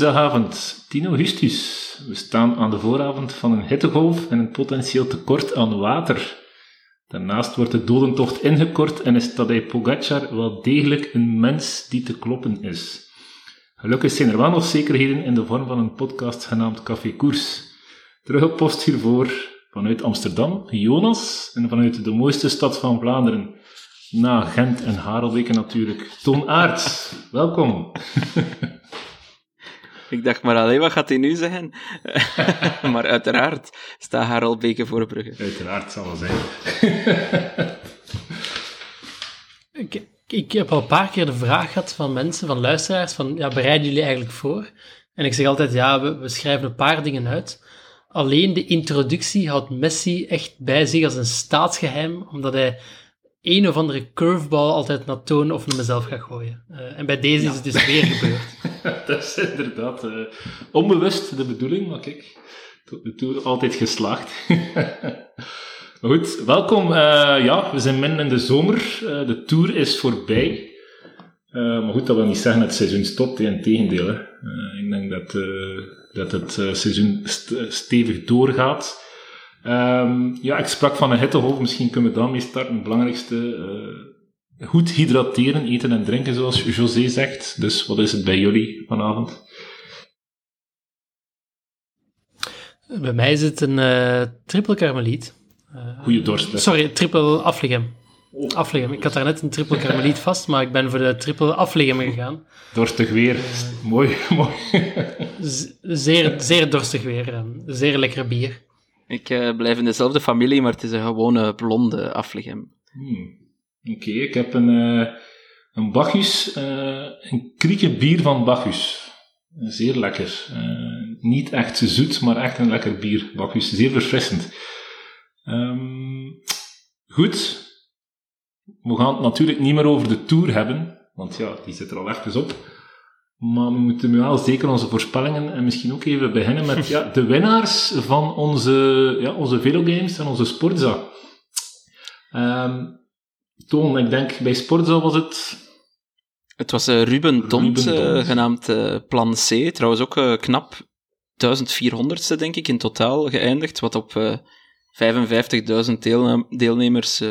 Woensdagavond 10 augustus. We staan aan de vooravond van een hittegolf en een potentieel tekort aan water. Daarnaast wordt de dodentocht ingekort en is Tadej Pogacar wel degelijk een mens die te kloppen is. Gelukkig zijn er wel nog zekerheden in de vorm van een podcast genaamd Café Koers. Terug op post hiervoor vanuit Amsterdam, Jonas, en vanuit de mooiste stad van Vlaanderen, na Gent en Harelbeke natuurlijk, Toon Aert. Welkom. Ik dacht maar alleen, wat gaat hij nu zeggen? maar uiteraard staat Harelbeke voor Brugge. Uiteraard zal wel zijn. ik, ik heb al een paar keer de vraag gehad van mensen, van luisteraars, van ja, bereiden jullie eigenlijk voor? En ik zeg altijd, ja, we, we schrijven een paar dingen uit. Alleen de introductie houdt Messi echt bij zich als een staatsgeheim, omdat hij een of andere curveball altijd naar Toon of naar mezelf gaat gooien. Uh, en bij deze is het dus weer gebeurd. dat is inderdaad uh, onbewust de bedoeling, maar kijk, de tour altijd geslaagd. goed, welkom. Uh, ja, we zijn midden in de zomer. de tour is voorbij. maar goed, dat wil niet zeggen dat het seizoen stopt. Hè. ik denk dat, dat het seizoen st stevig doorgaat. Um, ja, ik sprak van een hittegolf, misschien kunnen we daarmee starten. Het belangrijkste, uh, goed hydrateren, eten en drinken, zoals José zegt. Dus wat is het bij jullie vanavond? Bij mij is het een uh, triple karmeliet. Uh, Goeie dorst. Sorry, triple afligem. Oh. Afligem. Ik had daar net een triple karmeliet vast, maar ik ben voor de triple afligem gegaan. Dorstig weer. mooi, mooi. zeer, zeer dorstig weer. Zeer lekker bier. Ik uh, blijf in dezelfde familie, maar het is een gewone blonde afligem. Hmm. Oké, ik heb een, uh, een Bacchus, uh, een krieke bier van Bacchus. Zeer lekker. niet echt zoet, maar echt een lekker bier. Bacchus, zeer verfrissend. Um, goed. We gaan het natuurlijk niet meer over de Tour hebben, want ja, die zit er al even op. Maar we moeten wel zeker onze voorspellingen en misschien ook even beginnen met ja, de winnaars van onze, ja, onze Velogames en onze Sportza. Um, Toon, ik denk bij Sportza was het... Het was uh, Ruben Dont, uh, genaamd uh, Plan C. Trouwens ook knap 1400ste, denk ik, in totaal geëindigd. Wat op 55.000 deelnemers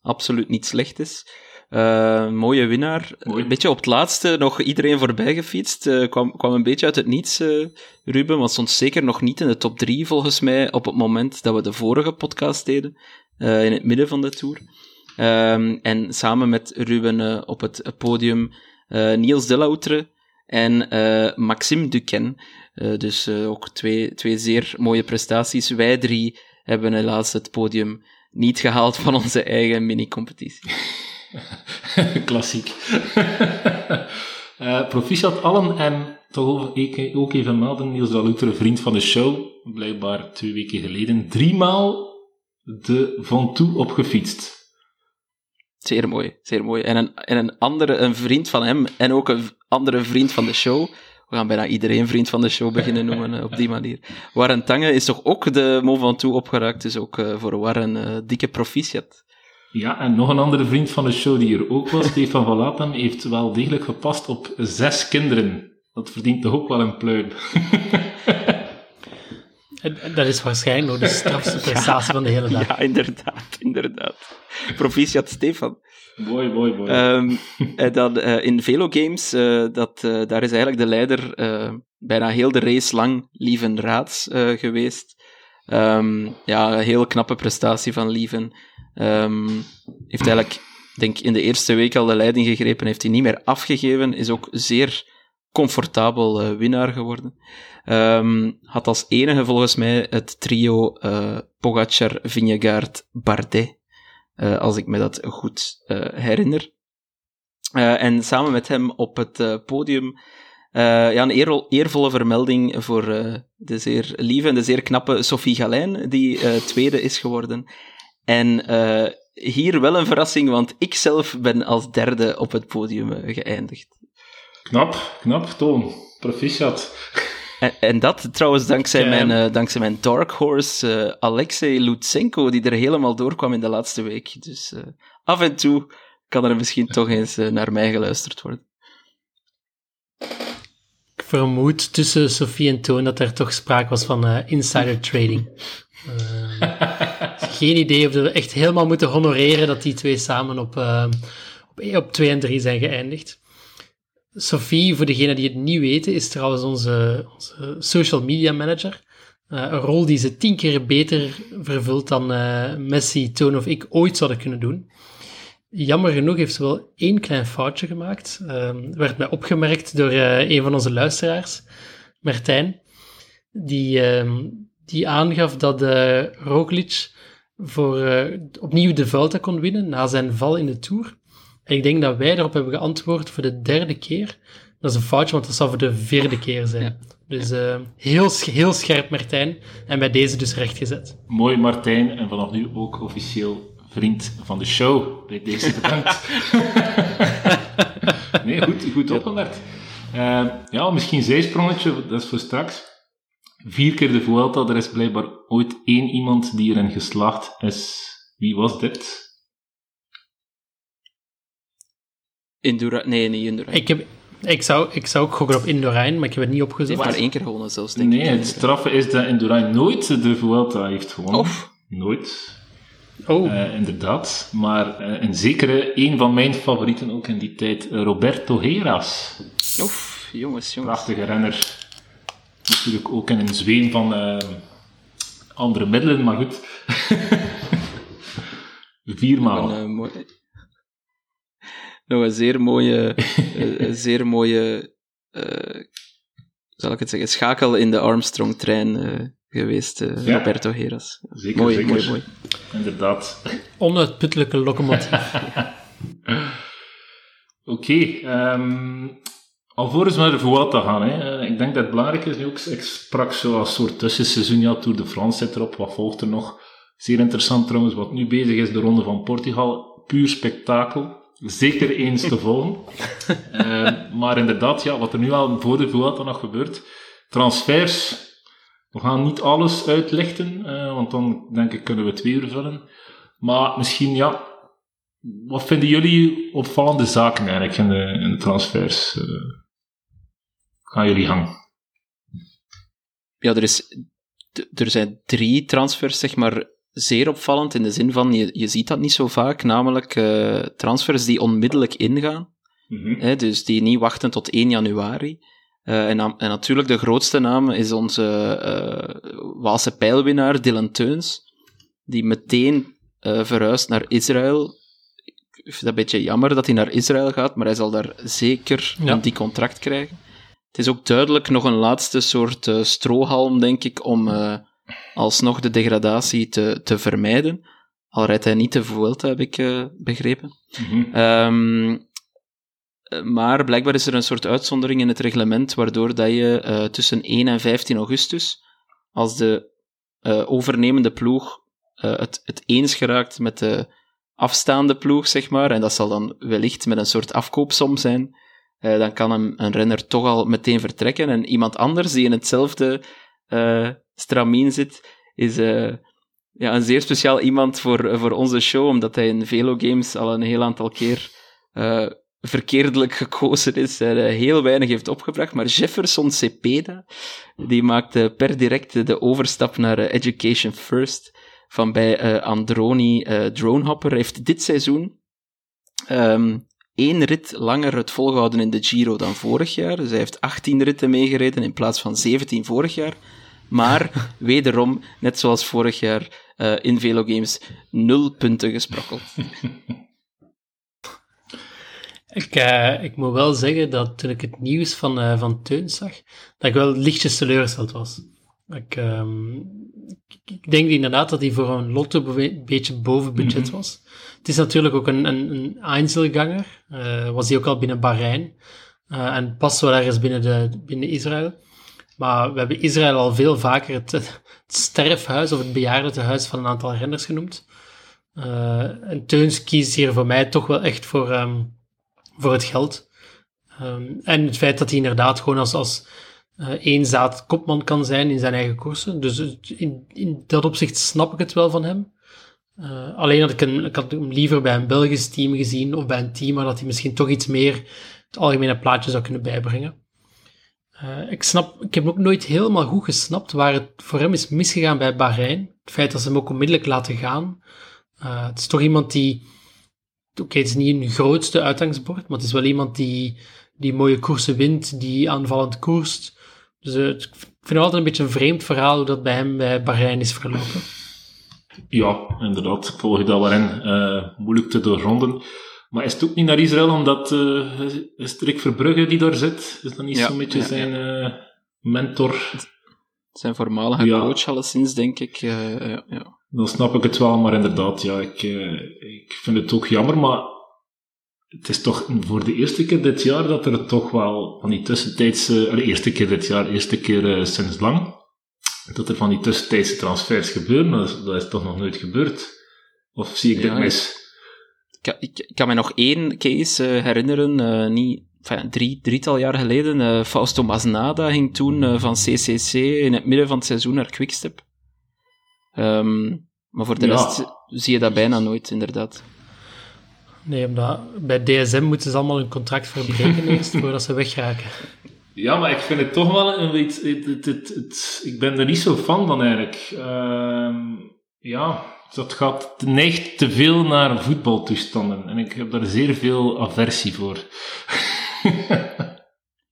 absoluut niet slecht is. Uh, mooie winnaar. Een beetje op het laatste nog iedereen voorbij gefietst. Uh, kwam, kwam een beetje uit het niets, uh, Ruben. Want stond zeker nog niet in de top 3 volgens mij op het moment dat we de vorige podcast deden. in het midden van de tour. Ehm, en samen met Ruben op het podium Niels Deloutre en Maxime Duquesne. dus ook twee, twee zeer mooie prestaties. Wij drie hebben helaas het podium niet gehaald van onze eigen mini-competitie. Klassiek. uh, proficiat allen en toch ook even melden, Niels Daluter, vriend van de show, blijkbaar twee weken geleden, driemaal de Van Toe opgefietst. Zeer mooi, zeer mooi. En een, en een andere, een vriend van hem, en ook een andere vriend van de show, we gaan bijna iedereen vriend van de show beginnen noemen uh, op die manier. Warren Tange is toch ook de Mont Ventoux opgeraakt, dus ook uh, voor Warren dikke proficiat. Ja, en nog een andere vriend van de show die er ook was, Stefan van Latem, heeft wel degelijk gepast op zes kinderen. Dat verdient toch ook wel een pluim. Dat is waarschijnlijk nog de strafste prestatie van de hele dag. Ja, inderdaad, inderdaad. Proficiat Stefan. Mooi, mooi, mooi. Um, en dan uh, in Velo Games, uh, dat, uh, daar is eigenlijk de leider bijna heel de race lang Lieven Raads geweest. Um, ja, een heel knappe prestatie van Lieven. Um, heeft eigenlijk, denk in de eerste week al de leiding gegrepen, heeft hij niet meer afgegeven, is ook zeer comfortabel uh, winnaar geworden. Um, had als enige volgens mij het trio uh, Pogacar, Vingegaard, Bardet, uh, als ik me dat goed herinner. en samen met hem op het podium ja, een eer, eervolle vermelding voor de zeer lieve en de zeer knappe Sophie Galijn, die tweede is geworden. En uh, hier wel een verrassing, want ik zelf ben als derde op het podium uh, geëindigd. Knap, knap, Toon. Proficiat. En, en dat trouwens dankzij, mijn, uh, dankzij mijn dark horse Alexei Lutsenko, die er helemaal doorkwam in de laatste week. Dus af en toe kan er misschien toch eens naar mij geluisterd worden. Ik vermoed tussen Sophie en Toon dat er toch sprake was van uh, insider trading. Geen idee of we echt helemaal moeten honoreren dat die twee samen op, uh, op, op 2 en 3 zijn geëindigd. Sophie, voor degenen die het niet weten, is trouwens onze, onze social media manager. Uh, een rol die ze tien keer beter vervult dan uh, Messi, Toon of ik ooit zouden kunnen doen. Jammer genoeg heeft ze wel één klein foutje gemaakt. Uh, werd mij opgemerkt door uh, een van onze luisteraars, Martijn, die, ehm, die aangaf dat Roglic voor, opnieuw de Vuelta kon winnen na zijn val in de Tour. En ik denk dat wij daarop hebben geantwoord voor de derde keer. Dat is een foutje, want dat zou voor de vierde keer zijn. Ja. Dus uh, heel, heel scherp, Martijn. En bij deze dus rechtgezet. Mooi, Martijn. En vanaf nu ook officieel vriend van de show. Bij deze bedankt. nee, goed, goed opgemerkt. Uh, ja, misschien zijsprongetje, dat is voor straks. Vier keer de Vuelta, er is blijkbaar ooit één iemand die erin geslaagd is. Wie was dit? Indura nee, niet Indurain. Ik, heb, ik, zou, ik zou ook gokken op Indurain, maar ik heb het niet opgezocht. Hij heeft maar één keer gewonnen zelfs, denk nee, ik. het straffe is dat Indurain nooit de Vuelta heeft gewonnen. Of? Nooit. Oh. Uh, inderdaad. Maar uh, een zekere, een van mijn favorieten ook in die tijd, Roberto Heras. Oef, jongens, jongens. Prachtige renner. Natuurlijk ook in een zweem van uh, andere middelen, maar goed. Viermaal. Een, mooi, nog een zeer mooie, een zeer mooie, uh, zal ik het zeggen, schakel in de Armstrong-trein uh, geweest, uh, ja. Roberto Heras. Zeker, mooi, zeker. mooi, mooi. Inderdaad. Onuitputtelijke locomotief. Oké, okay, um, alvorens naar de Vuelta gaan, hè, ik denk dat het belangrijk is nu ook, ik sprak zo als soort tussenseizoen, ja, Tour de France zit erop, wat volgt er nog? Zeer interessant trouwens, wat nu bezig is, de Ronde van Portugal, puur spektakel zeker eens te volgen. uh, maar inderdaad, ja, wat er nu al voor de Vuelta nog gebeurt. Transfers. We gaan niet alles uitlichten, uh, want dan denk ik kunnen we twee uur vullen. Maar misschien, ja, wat vinden jullie opvallende zaken eigenlijk in de, in de transfers? Uh, gaan jullie gang? Ja, er, is, er zijn drie transfers, zeg maar, zeer opvallend in de zin van, je, je ziet dat niet zo vaak, namelijk uh, transfers die onmiddellijk ingaan. Mm -hmm. hè, dus die niet wachten tot 1 januari. Uh, en, en, natuurlijk de grootste naam is onze uh, Waalse pijlwinnaar Dylan Teuns, die meteen verhuist naar Israël. Ik vind het een beetje jammer dat hij naar Israël gaat, maar hij zal daar zeker ja. een die contract krijgen. Het is ook duidelijk nog een laatste soort strohalm, denk ik, om alsnog de degradatie te, te vermijden. Al rijdt hij niet de Vuelta, heb ik uh, begrepen. Mm -hmm. um, maar blijkbaar is er een soort uitzondering in het reglement, waardoor dat je tussen 1 en 15 augustus, als de overnemende ploeg het, het eens geraakt met de afstaande ploeg, zeg maar, en dat zal dan wellicht met een soort afkoopsom zijn, dan kan een, een renner toch al meteen vertrekken en iemand anders die in hetzelfde stramien zit, is uh, ja, een zeer speciaal iemand voor, voor onze show, omdat hij in Velo Games al een heel aantal keer uh, verkeerdelijk gekozen is en uh, heel weinig heeft opgebracht. Maar Jefferson Cepeda, die maakte per direct de overstap naar Education First van bij Androni Dronehopper. heeft dit seizoen um, één rit langer het volgehouden in de Giro dan vorig jaar. Dus hij heeft 18 ritten meegereden in plaats van 17 vorig jaar. Maar wederom, net zoals vorig jaar uh, in Velo Games, nul punten gesprokkeld. Ik, uh, ik moet wel zeggen dat toen ik het nieuws van, uh, van Teun zag, dat ik wel lichtjes teleurgesteld was. Ik, um, ik denk inderdaad dat hij voor een lotto een beetje boven budget mm -hmm. Het is natuurlijk ook een, een, een Einzelganger. Uh, was hij ook al binnen Bahrein. en pas wel ergens binnen, de, binnen Israël. Maar we hebben Israël al veel vaker het, sterfhuis of het bejaardentehuis van een aantal renners genoemd. Uh, en Teuns kiest hier voor mij toch wel echt voor, um, voor het geld. Um, en het feit dat hij inderdaad gewoon als, als uh, kopman kan zijn in zijn eigen koersen. Dus in, in dat opzicht snap ik het wel van hem. Uh, alleen had ik, een, ik had hem liever bij een Belgisch team gezien of bij een team waar dat hij misschien toch iets meer het algemene plaatje zou kunnen bijbrengen. Uh, ik, snap, ik heb ook nooit helemaal goed gesnapt waar het voor hem is misgegaan bij Bahrein. Het feit dat ze hem ook onmiddellijk laten gaan. Uh, het is toch iemand die... Oké, het is niet een grootste uitgangsbord, maar het is wel iemand die, die mooie koersen wint, die aanvallend koerst. Dus ik vind het altijd een beetje een vreemd verhaal hoe dat bij hem bij Bahrein is verlopen. Ja, inderdaad. Ik volg je dat wel in. moeilijk te doorgronden. Maar is het ook niet naar Israël omdat uh, is Rick Verbrugge die daar zit? Is dat niet zo'n beetje zijn uh, mentor? Zijn voormalige ja. coach alleszins, denk ik. Ja. Dan snap ik het wel, maar inderdaad, ja, ik, ik vind het ook jammer, maar het is toch voor de eerste keer dit jaar dat er toch wel van die tussentijdse, de eerste keer dit jaar, eerste keer sinds lang, dat er van die tussentijdse transfers gebeuren. Dat is, dat is toch nog nooit gebeurd? Of zie ik ja, dit mis? ik, kan me nog één case uh, herinneren, uh, niet, enfin, drie, drietal jaar geleden. Uh, Fausto Masnada ging toen van CCC in het midden van het seizoen naar Quickstep. Um, maar voor de ja. rest zie je dat bijna nooit, inderdaad. Nee, omdat bij DSM moeten ze allemaal hun contract verbreken eerst, voordat ze wegraken. Ja, maar ik vind het toch wel een beetje... Het, het, het, ik ben er niet zo fan van, eigenlijk. Uh, ja, dat gaat neigt te veel naar voetbaltoestanden. En ik heb daar zeer veel aversie voor.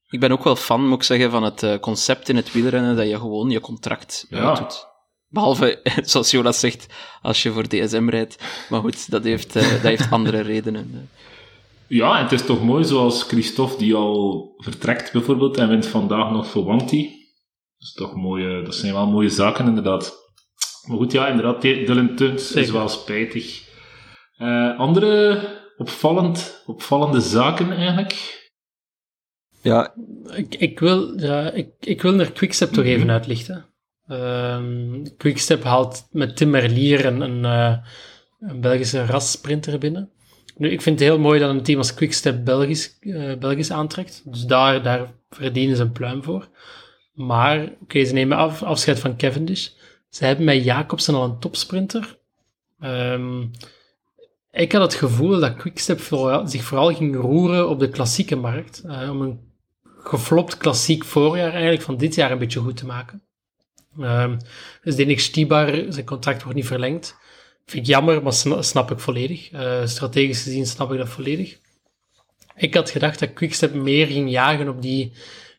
ik ben ook wel fan, moet ik zeggen, van het eh, concept in het wielrennen dat je gewoon je contract ja. doet. Behalve, zoals Jonas zegt, als je voor DSM rijdt. Maar goed, dat heeft, uh, dat heeft andere redenen. Ja, en het is toch mooi zoals Christophe, die al vertrekt bijvoorbeeld, en wint vandaag nog voor Wanty. Dat, is toch mooie, dat zijn wel mooie zaken, inderdaad. Maar goed, ja, inderdaad, Dylan Tuns is wel spijtig. Uh, andere opvallend, opvallende zaken eigenlijk? Ja. Ik, ik, wil, ja, ik, ik wil naar Quickstep toch even mhm. uitlichten. Uh, Quickstep haalt met Tim Merlier een, een, een Belgische rassprinter binnen. Nu, ik vind het heel mooi dat een team als Quickstep Belgisch, uh, Belgisch aantrekt. Dus daar, daar verdienen ze een pluim voor. Maar, oké, ze nemen af, afscheid van Cavendish. Ze hebben met Jacobsen al een topsprinter. Um, ik had het gevoel dat Quickstep zich vooral ging roeren op de klassieke markt. Uh, om een geflopt klassiek voorjaar eigenlijk van dit jaar een beetje goed te maken. Um, dus Denik Stibar, zijn contract wordt niet verlengd. Vind ik jammer, maar snap ik volledig. Uh, strategisch gezien snap ik dat volledig. Ik had gedacht dat Quickstep meer ging jagen op die,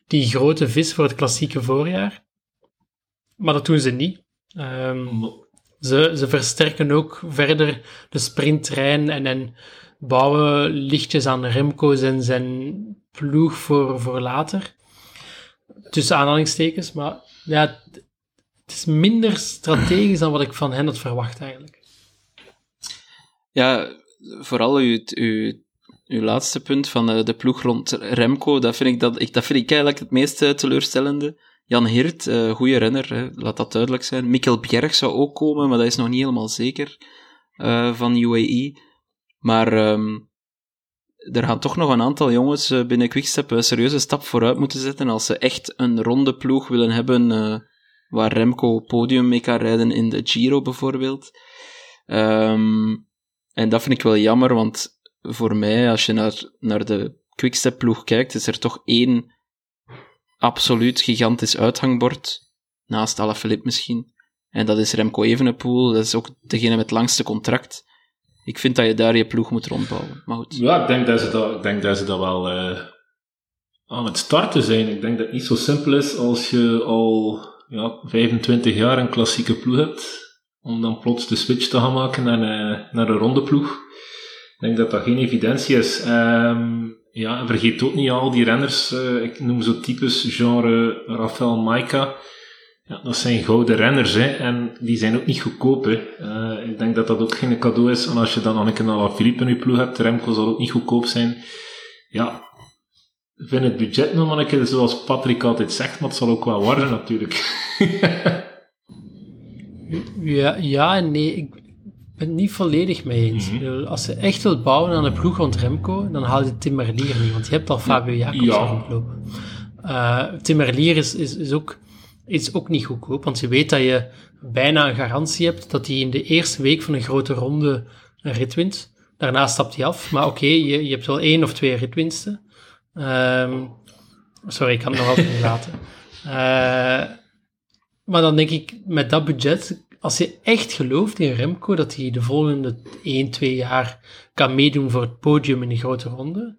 die grote vis voor het klassieke voorjaar. Maar dat doen ze niet. Um, ze, ze versterken ook verder de sprinttrein en, en bouwen lichtjes aan Remco's en zijn ploeg voor, voor later. Tussen aanhalingstekens, maar ja, het is minder strategisch dan wat ik van hen had verwacht eigenlijk. Ja, vooral uw, uw, uw laatste punt van de, eh, ploeg rond Remco, dat vind ik, dat, ik, dat vind ik eigenlijk het meest eh, teleurstellende. Jan Hirt, uh, goede renner, hè, laat dat duidelijk zijn. Mikkel Bjerg zou ook komen, maar dat is nog niet helemaal zeker uh, van UAE. Maar um, er gaan toch nog een aantal jongens uh, binnen Quickstep een serieuze stap vooruit moeten zetten als ze echt een ronde ploeg willen hebben waar Remco podium mee kan rijden in de Giro bijvoorbeeld. Um, en dat vind ik wel jammer, want voor mij, als je naar, naar de Quickstep ploeg kijkt, is er toch één absoluut gigantisch uithangbord, naast Alaphilippe misschien. En dat is Remco Evenepoel, dat is ook degene met het langste contract. Ik vind dat je daar je ploeg moet rondbouwen. Maar goed. Ja, ik denk dat ze dat, ik denk dat, ze dat wel uh, aan het starten zijn. Ik denk dat het niet zo simpel is als je al ja, 25 jaar een klassieke ploeg hebt, om dan plots de switch te gaan maken naar een, naar een ronde ploeg. Ik denk dat dat geen evidentie is. Um, ja, en vergeet ook niet al die renners. Uh, ik noem zo types genre Rafael Maika. Ja, dat zijn gouden renners, hè. En die zijn ook niet goedkoop. Uh, ik denk dat dat ook geen cadeau is. En als je dan Anneke Nala Philippe in je ploeg hebt, Remco zal ook niet goedkoop zijn. Ja, vind het budget nog maar een keer zoals Patrick altijd zegt, maar het zal ook wel worden natuurlijk. ja, ja en nee. Ik, ben het niet volledig mee eens. Mhm. Als je echt wilt bouwen aan een ploeg rond Remco, dan haal je Tim Merlier niet, want je hebt al Fabio Jacobs ja. rondlopen. Uh, Tim Merlier is, is, is, ook, is ook niet goedkoop, want je weet dat je bijna een garantie hebt dat hij in de eerste week van een grote ronde een rit wint. Daarna stapt hij af, maar oké, je, je hebt wel één of twee ritwinsten. Um, Sorry, ik kan het nog altijd niet laten. Uh, maar dan denk ik, met dat budget, als je echt gelooft in Remco, dat hij de volgende 1, 2 jaar kan meedoen voor het podium in de grote ronde,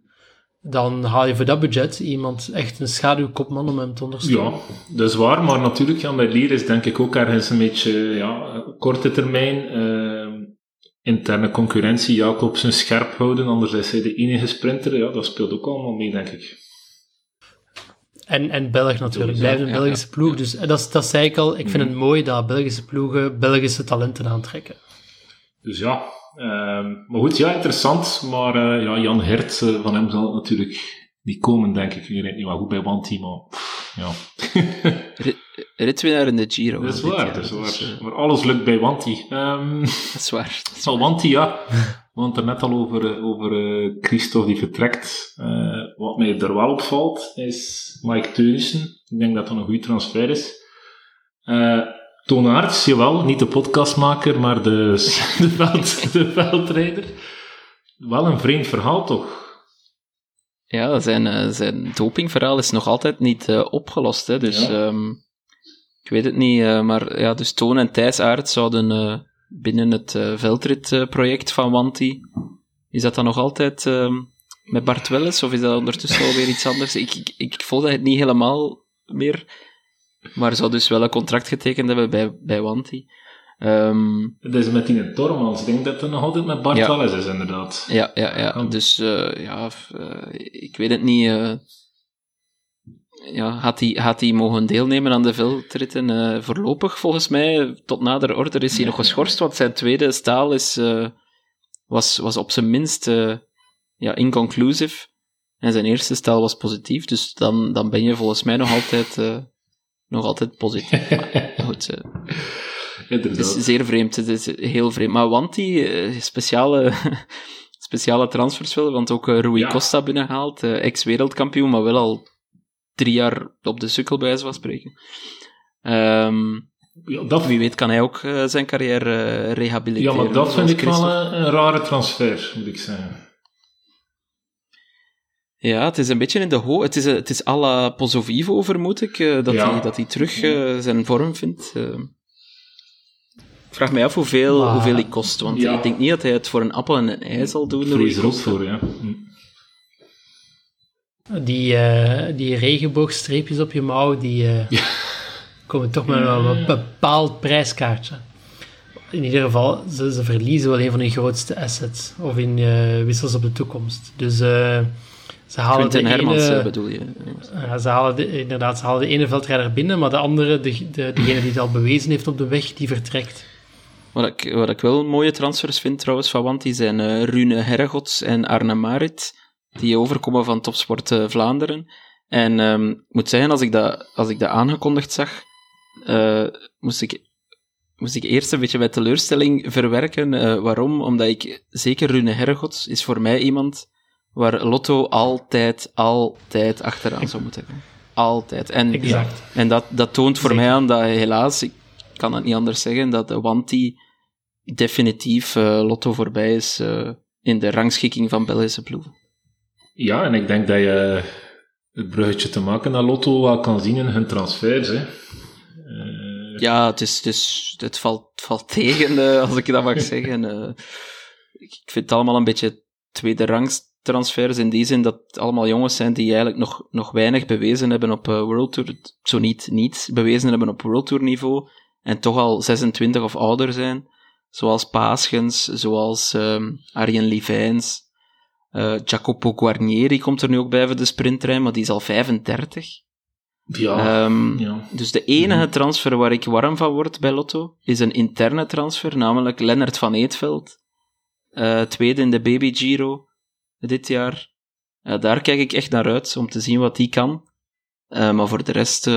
dan haal je voor dat budget iemand echt een schaduwkopman om hem te ondersteunen. Ja, dat is waar, maar natuurlijk, bij Lier is denk ik ook ergens een beetje ja, korte termijn. Uh, interne concurrentie, Jacobsen scherp houden, anders is hij de enige sprinter. Ja, dat speelt ook allemaal mee, denk ik. En, en Belg natuurlijk, blijft een Belgische ploeg. Dus dat, is, dat zei ik al, ik vind het mooi dat Belgische ploegen Belgische talenten aantrekken. Dus ja, uh, maar goed, ja, interessant. Maar uh, ja, Jan Hert, uh, van hem zal het natuurlijk niet komen, denk ik. Ik weet niet wat goed bij Wanti, maar pff, ja. Ritwinnaar in de Giro. Dat is waar, dat is waar. Dus, maar alles lukt bij Wanti. Um, dat is waar. Dat is Wanti, ja. We hadden het er net al over, over uh, Christophe die vertrekt. Uh, wat mij er wel opvalt, is Mike Teunissen. Ik denk dat dat een goede transfer is. Uh, Toon Aerts, jawel, niet de podcastmaker, maar de, de, veld, de veldrijder. Wel een vreemd verhaal, toch? Ja, zijn, zijn dopingverhaal is nog altijd niet opgelost. Hè? Dus ja. um, ik weet het niet. maar ja, dus Toon en Thijs Aerts zouden binnen het uh, veldritproject van Wanti. Is dat dan nog altijd uh, met Bart Welles, of is dat ondertussen alweer iets anders? Ik, ik, ik volg het niet helemaal meer, maar zou dus wel een contract getekend hebben bij, bij Wanti. Um, dat is met die Tormans. Ik denk dat het nog altijd met Bart ja. Welles is, inderdaad. Ja, ja, ja. Dus uh, ja, ik weet het niet ja, had hij, had hij mogen deelnemen aan de veldritten? Uh, voorlopig, volgens mij, tot nader order is hij nog geschorst, want zijn tweede staal is, uh, was, was op zijn minst uh, ja, inconclusive. En zijn eerste staal was positief, dus dan, dan ben je volgens mij nog altijd, nog altijd positief. maar, goed, het is zeer vreemd, het is heel vreemd. Maar Wanti, speciale, speciale transfers willen, want ook Rui ja. Costa binnengehaald, ex-wereldkampioen, maar wel al drie jaar op de sukkel, bij wijze van spreken. Um, ja, dat... Wie weet kan hij ook uh, zijn carrière uh, rehabiliteren. Ja, maar dat vind ik wel een, een, rare transfer, moet ik zeggen. Ja, het is een beetje in de ho... Het is, het is à la Pozzovivo, vermoed ik, uh, dat, ja. hij, dat hij terug zijn vorm vindt. ik vraag mij af hoeveel, maar... hoeveel hij kost, want ja. ik denk niet dat hij het voor een appel en een ei zal doen. Daar is er ook voor, ja. Die, uh, die regenboogstreepjes op je mouw, die uh, ja. komen toch met een bepaald prijskaartje. In ieder geval, ze, ze verliezen wel een van hun grootste assets. Of in uh, wissels op de toekomst. Dus ze halen de Hermans, ene, bedoel je? ze halen de, inderdaad, ze halen de ene veldrijder binnen, maar de andere, de, de, degene die het al bewezen heeft op de weg, die vertrekt. Wat ik, wat ik wel mooie transfers vind trouwens van Want, die zijn Rune Herregots en Arne Marit die overkomen van Topsport uh, Vlaanderen. En um, ik moet zeggen, als ik dat, als ik dat aangekondigd zag, uh, moest, ik, moest ik eerst een beetje met teleurstelling verwerken. Uh, waarom? Omdat ik, zeker Rune Hergots, is voor mij iemand waar Lotto altijd, altijd achteraan zou moeten hebben. Altijd. En, exact. en dat, dat toont voor mij aan dat helaas, ik kan het niet anders zeggen, dat de Wanti definitief Lotto voorbij is in de rangschikking van Belgische ploegen. Ja, en ik denk dat je het bruggetje te maken naar Lotto wel kan zien in hun transfers. Hè. Uh... Ja, het, is, het, is, het, valt, valt tegen, uh, als ik dat mag zeggen. Uh, ik vind het allemaal een beetje tweede rangs transfers in die zin dat het allemaal jongens zijn die eigenlijk nog, nog weinig bewezen hebben op World Tour, zo niet niets bewezen hebben op World Tour niveau en toch al 26 of ouder zijn. Zoals Paaschens, zoals um, Arjen Livijns, uh, Jacopo Guarnieri komt er nu ook bij voor de sprinttrein, maar die is al 35. Ja, um, ja. Dus de enige mhm. transfer waar ik warm van word bij Lotto is een interne transfer, namelijk Lennart van Eetveld. Uh, tweede in de Baby Giro dit jaar. Uh, daar kijk ik echt naar uit om te zien wat die kan. maar voor de rest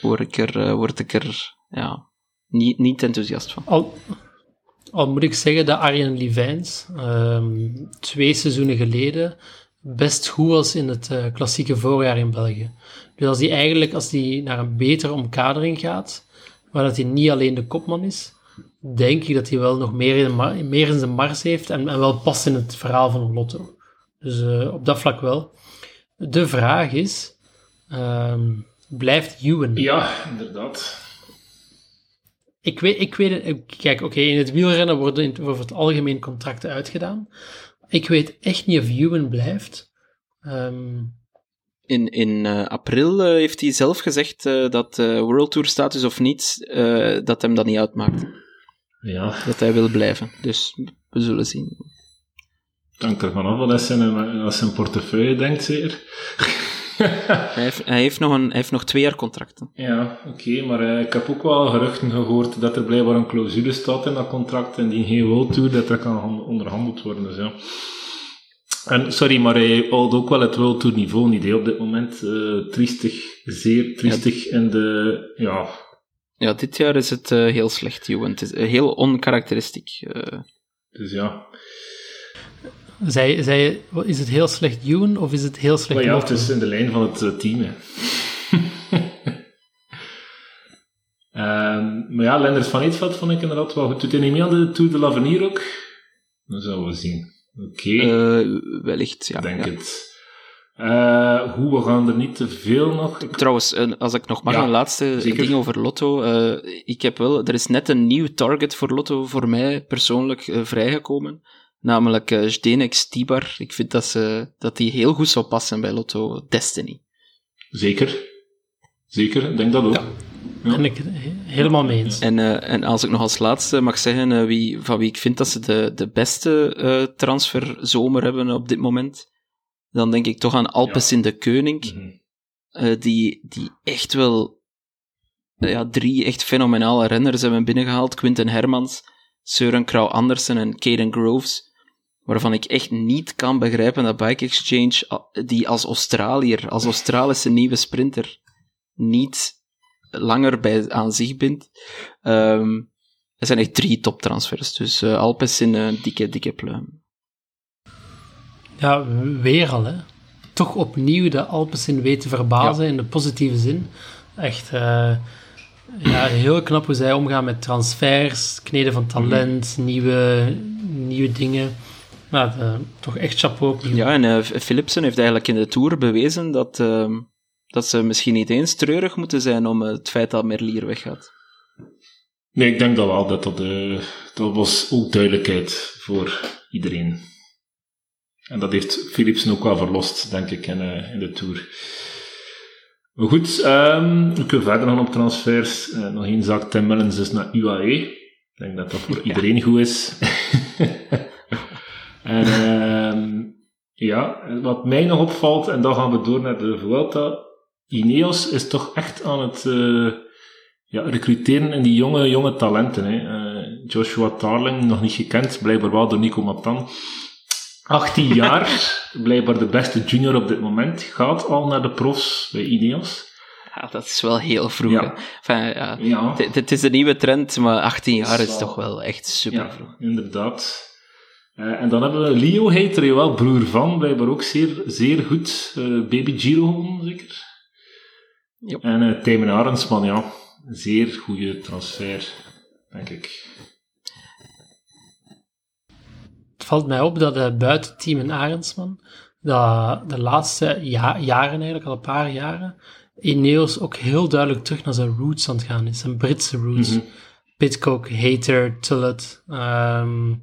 word ik er, word ik er ja, niet, niet enthousiast van. Al, al moet ik zeggen dat Arjen Livijns um, twee seizoenen geleden best goed was in het uh, klassieke voorjaar in België. Dus als hij eigenlijk als die naar een betere omkadering gaat, waar dat hij niet alleen de kopman is, denk ik dat hij wel nog meer in, meer in zijn mars heeft en, wel past in het verhaal van Lotto. Dus uh, op dat vlak wel. De vraag is, ehm, blijft Ewan. Ja, inderdaad. Ik weet, ik weet het, kijk, oké, in het wielrennen worden in, over het algemeen contracten uitgedaan. Ik weet echt niet of Ewan blijft. Ehm, In, in eh, april eh, heeft hij zelf gezegd eh, dat eh, World Tour status of niet, eh, dat hem dat niet uitmaakt. Ja, Dat hij wil blijven. Dus we zullen zien. het hangt er vanaf wat hij zijn, zijn portefeuille denkt, zeker. Hij heeft, hij heeft, nog, een, hij heeft nog twee jaar contracten. Ja, oké, maar eh, ik heb ook wel geruchten gehoord dat er blijkbaar een clausule staat in dat contract en die geen World Tour, dat er kan han- onderhandeld worden, dus ja. En sorry, maar hij houdt ook wel het World Tour niveau niet hè, op dit moment. eh triestig, zeer triestig en de, ja, Ja, dit jaar is het eh, heel slecht, Johan. Het is heel onkarakteristiek. dus ja. Zij, zij, wat- is het heel slecht Ewan of is het heel slecht Maar ja, het is in de lijn van het eh, team, hè. Ehm, maar ja, Lenders van Eetveld vond ik inderdaad wel goed. Doet hij niet mee aan de Tour de l'Avenir ook? Dat zullen we zien. Oké. Eh, wellicht, ja. Ik denk ja. het. Eh, hoe, we gaan er niet te veel nog... Ik- Trouwens, als ik nog mag, Ja, een laatste zeker. ding over Lotto. Eh, ik heb wel, er is net een nieuw target voor Lotto voor mij persoonlijk vrijgekomen. Namelijk eh Zdenek Stibar. Ik vind dat, ze, dat die heel goed zou passen bij Lotto Destiny. Zeker. Zeker, ik denk dat ook. Ja. Ja. Ben ik helemaal mee eens. En, eh, en als ik nog als laatste mag zeggen eh, wie, van wie ik vind dat ze de, de beste eh transferzomer hebben op dit moment, dan denk ik toch aan Alpes in de Keuning. Mhm. eh, die, die echt wel ja, drie echt fenomenale renners hebben binnengehaald. Quinten Hermans, Søren Krauw Andersen en Caden Groves. Waarvan ik echt niet kan begrijpen dat Bike Exchange die als Australiër, als Australische nieuwe sprinter, niet langer bij, aan zich bindt. Ehm er zijn echt drie toptransfers. Dus eh Alpes in een dikke, dikke pluim. Ja, weer al, hè. Toch opnieuw de Alpecin weten verbazen in de positieve zin. Echt eh, ja, heel knap hoe zij omgaan met transfers, kneden van talent, nieuwe, nieuwe dingen. Ja, de- toch echt chapeau. Ja, en eh, Philipsen heeft eigenlijk in de Tour bewezen dat, ehm, dat ze misschien niet eens treurig moeten zijn om eh, het feit dat Merlier weggaat. Nee, ik denk dat wel. Dat, dat, eh, dat was ook duidelijkheid voor iedereen. En dat heeft Philipsen ook wel verlost, denk ik, in, eh, in de Tour. Maar goed, ehm, we kunnen verder gaan op transfers. Eh, nog één zaak, Tim Mullins is naar UAE. Ik denk dat dat voor iedereen goed is. en ehm, ja, wat mij nog opvalt, en dan gaan we door naar de Vuelta. Ineos is toch echt aan het eh, ja, recruteren in die jonge, jonge talenten. Hè. Eh, Joshua Tarling, nog niet gekend, blijkbaar wel door Nico Matan. 18 jaar, blijkbaar de beste junior op dit moment, gaat al naar de profs bij Ineos. Ja, dat is wel heel vroeg. Ja. Enfin, ja. Ja, Het- Het is een nieuwe trend, maar 18 jaar is is wel- toch wel echt super ja vroeg. inderdaad. Eh, en dan hebben we Leo, heet er wel, broer van, blijkbaar ook zeer, zeer goed. Eh, Baby Giro zeker. Ja. En uh, Tijmen Arendsman, ja, zeer goede transfer, denk ik. Het valt mij op dat uh, buiten Team en Arendsman, dat de laatste ja jaren, eigenlijk al een paar jaren, Ineos ook heel duidelijk terug naar zijn roots aan het gaan is, zijn Britse roots. Mhm. Pitcock, Hater, Tullet. ehm,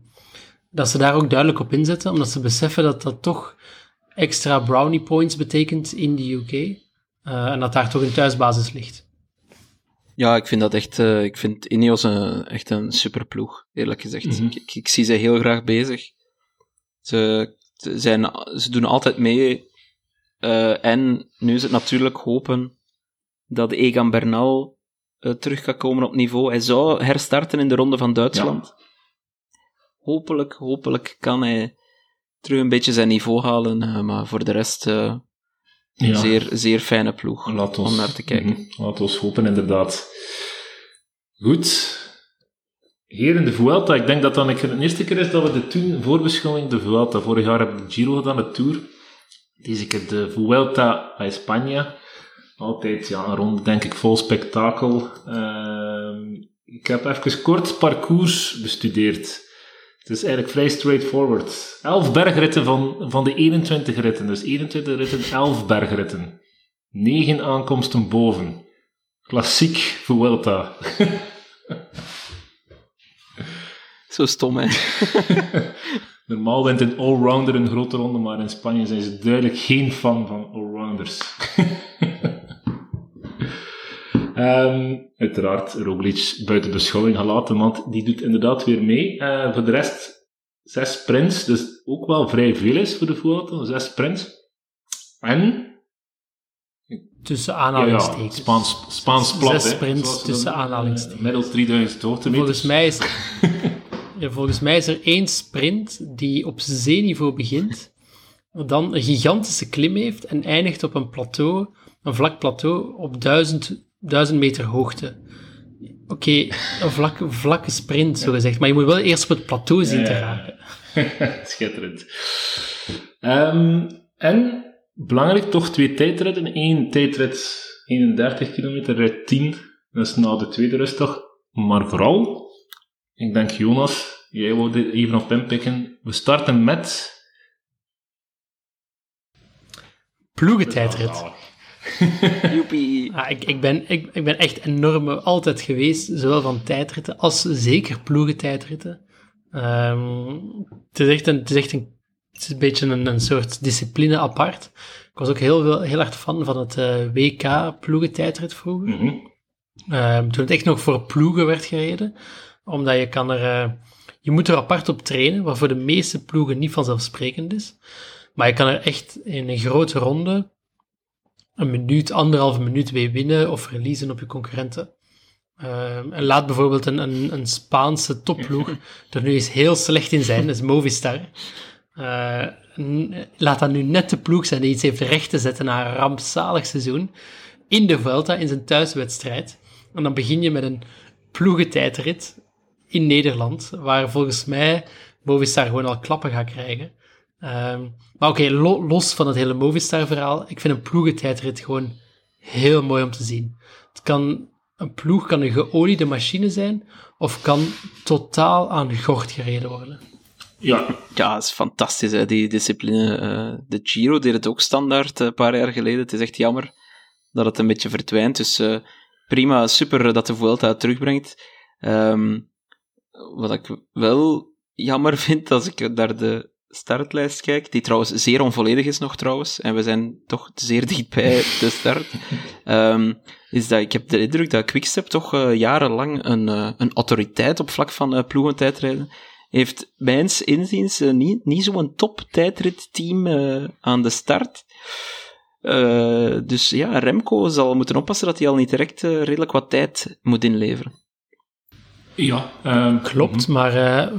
dat ze daar ook duidelijk op inzetten, omdat ze beseffen dat dat toch extra brownie points betekent in de UK. eh, en dat daar toch een thuisbasis ligt. Ja, ik vind dat echt, eh, ik vind Ineos een, echt een superploeg, eerlijk gezegd. Mhm. ik, ik, ik zie ze heel graag bezig. Ze, ze zijn, ze doen altijd mee. eh, en nu is het natuurlijk hopen dat Egan Bernal terug kan komen op niveau. Hij zou herstarten in de ronde van Duitsland. Hopelijk, hopelijk kan hij terug een beetje zijn niveau halen. eh, maar voor de rest, eh, Ja. zeer, zeer fijne ploeg Laat ons, om naar te kijken. Laat ons hopen, inderdaad. Goed. Hier in de Vuelta, ik denk dat dan een keer de eerste keer is dat we de toen voorbeschouwing de Vuelta. Vorig jaar hebben we de Giro gedaan, de Tour. Deze keer de Vuelta a España. Altijd ja, een ronde, denk ik, vol spektakel. Ehm, ik heb even kort parcours bestudeerd. Het is eigenlijk vrij straightforward. 11 bergritten van, van de 21 ritten. Dus 21 ritten, 11 bergritten. Negen aankomsten boven. Klassiek Vuelta. Zo stom, hè. Normaal wint een allrounder een grote ronde, maar in Spanje zijn ze duidelijk geen fan van allrounders. Ehm uiteraard Roglic buiten beschouwing gelaten, want die doet inderdaad weer mee. Eh, voor de rest zes sprints, dus ook wel vrij veel is voor de Vuelta, zes sprints. En Tussen ja, ja, aanhalingstekens. Spaans, Spaans plat. Zes hè, sprints ze tussen aanhalingstekens. Middels 3000 hoogtemeters. Volgens mij, is, ja, volgens mij is er één sprint die op zeeniveau begint, dan een gigantische klim heeft en eindigt op een plateau, een vlak plateau op 1000, 1000 meter hoogte. Oké, een vlakke, vlakke sprint, zo gezegd, maar je moet wel eerst op het plateau zien te raken. Schitterend. Ehm, en belangrijk toch twee tijdritten. Eén tijdrit 31 kilometer, rit 10. Dat is na de tweede rustdag. Maar vooral, ik denk Jonas, jij wou even op inpikken. We starten met... Ploegentijdrit. Joepie. Ah, ik, ik, ben, ik, ik ben echt enorm altijd geweest, zowel van tijdritten als zeker ploegentijdritten. Ehm het, is echt een, het is echt een, het is een beetje een, een soort discipline apart. Ik was ook heel, veel, heel hard fan van het eh, WK ploegentijdrit vroeger. Mhm. Ehm, toen het echt nog voor ploegen werd gereden. Omdat je kan er... eh, je moet er apart op trainen, wat voor de meeste ploegen niet vanzelfsprekend is. Maar je kan er echt in een grote ronde een minuut, anderhalve minuut mee winnen of verliezen op je concurrenten. Ehm, en laat bijvoorbeeld een, een, een Spaanse topploeg er nu eens heel slecht in zijn, dat is Movistar. Eh, laat dat nu net de ploeg zijn die iets heeft recht te zetten na een rampzalig seizoen in de Vuelta, in zijn thuiswedstrijd. En dan begin je met een ploegentijdrit in Nederland, waar volgens mij Movistar gewoon al klappen gaat krijgen. Ehm, maar oké, lo- los van het hele Movistar-verhaal, ik vind een ploegentijdrit gewoon heel mooi om te zien. Het kan, een ploeg kan een geoliede machine zijn, of kan totaal aan gort gereden worden. Ja, Ja, dat is fantastisch, hè, die discipline. Eh, de Giro deed het ook standaard eh, een paar jaar geleden. Het is echt jammer dat het een beetje verdwijnt. Dus eh, prima, super dat de Vuelta het terugbrengt. Ehm, wat ik wel jammer vind, als ik naar de startlijst kijk, die trouwens zeer onvolledig is nog trouwens, en we zijn toch zeer dicht bij de start, ehm, is dat ik heb de indruk dat Quickstep toch eh, jarenlang een, eh, een autoriteit op vlak van uh, ploegentijdrijden heeft mijns inziens eh, niet, niet zo'n top tijdritteam aan de start. Dus ja, Remco zal moeten oppassen dat hij al niet direct redelijk wat tijd moet inleveren. Ja ehm, Klopt, maar eh,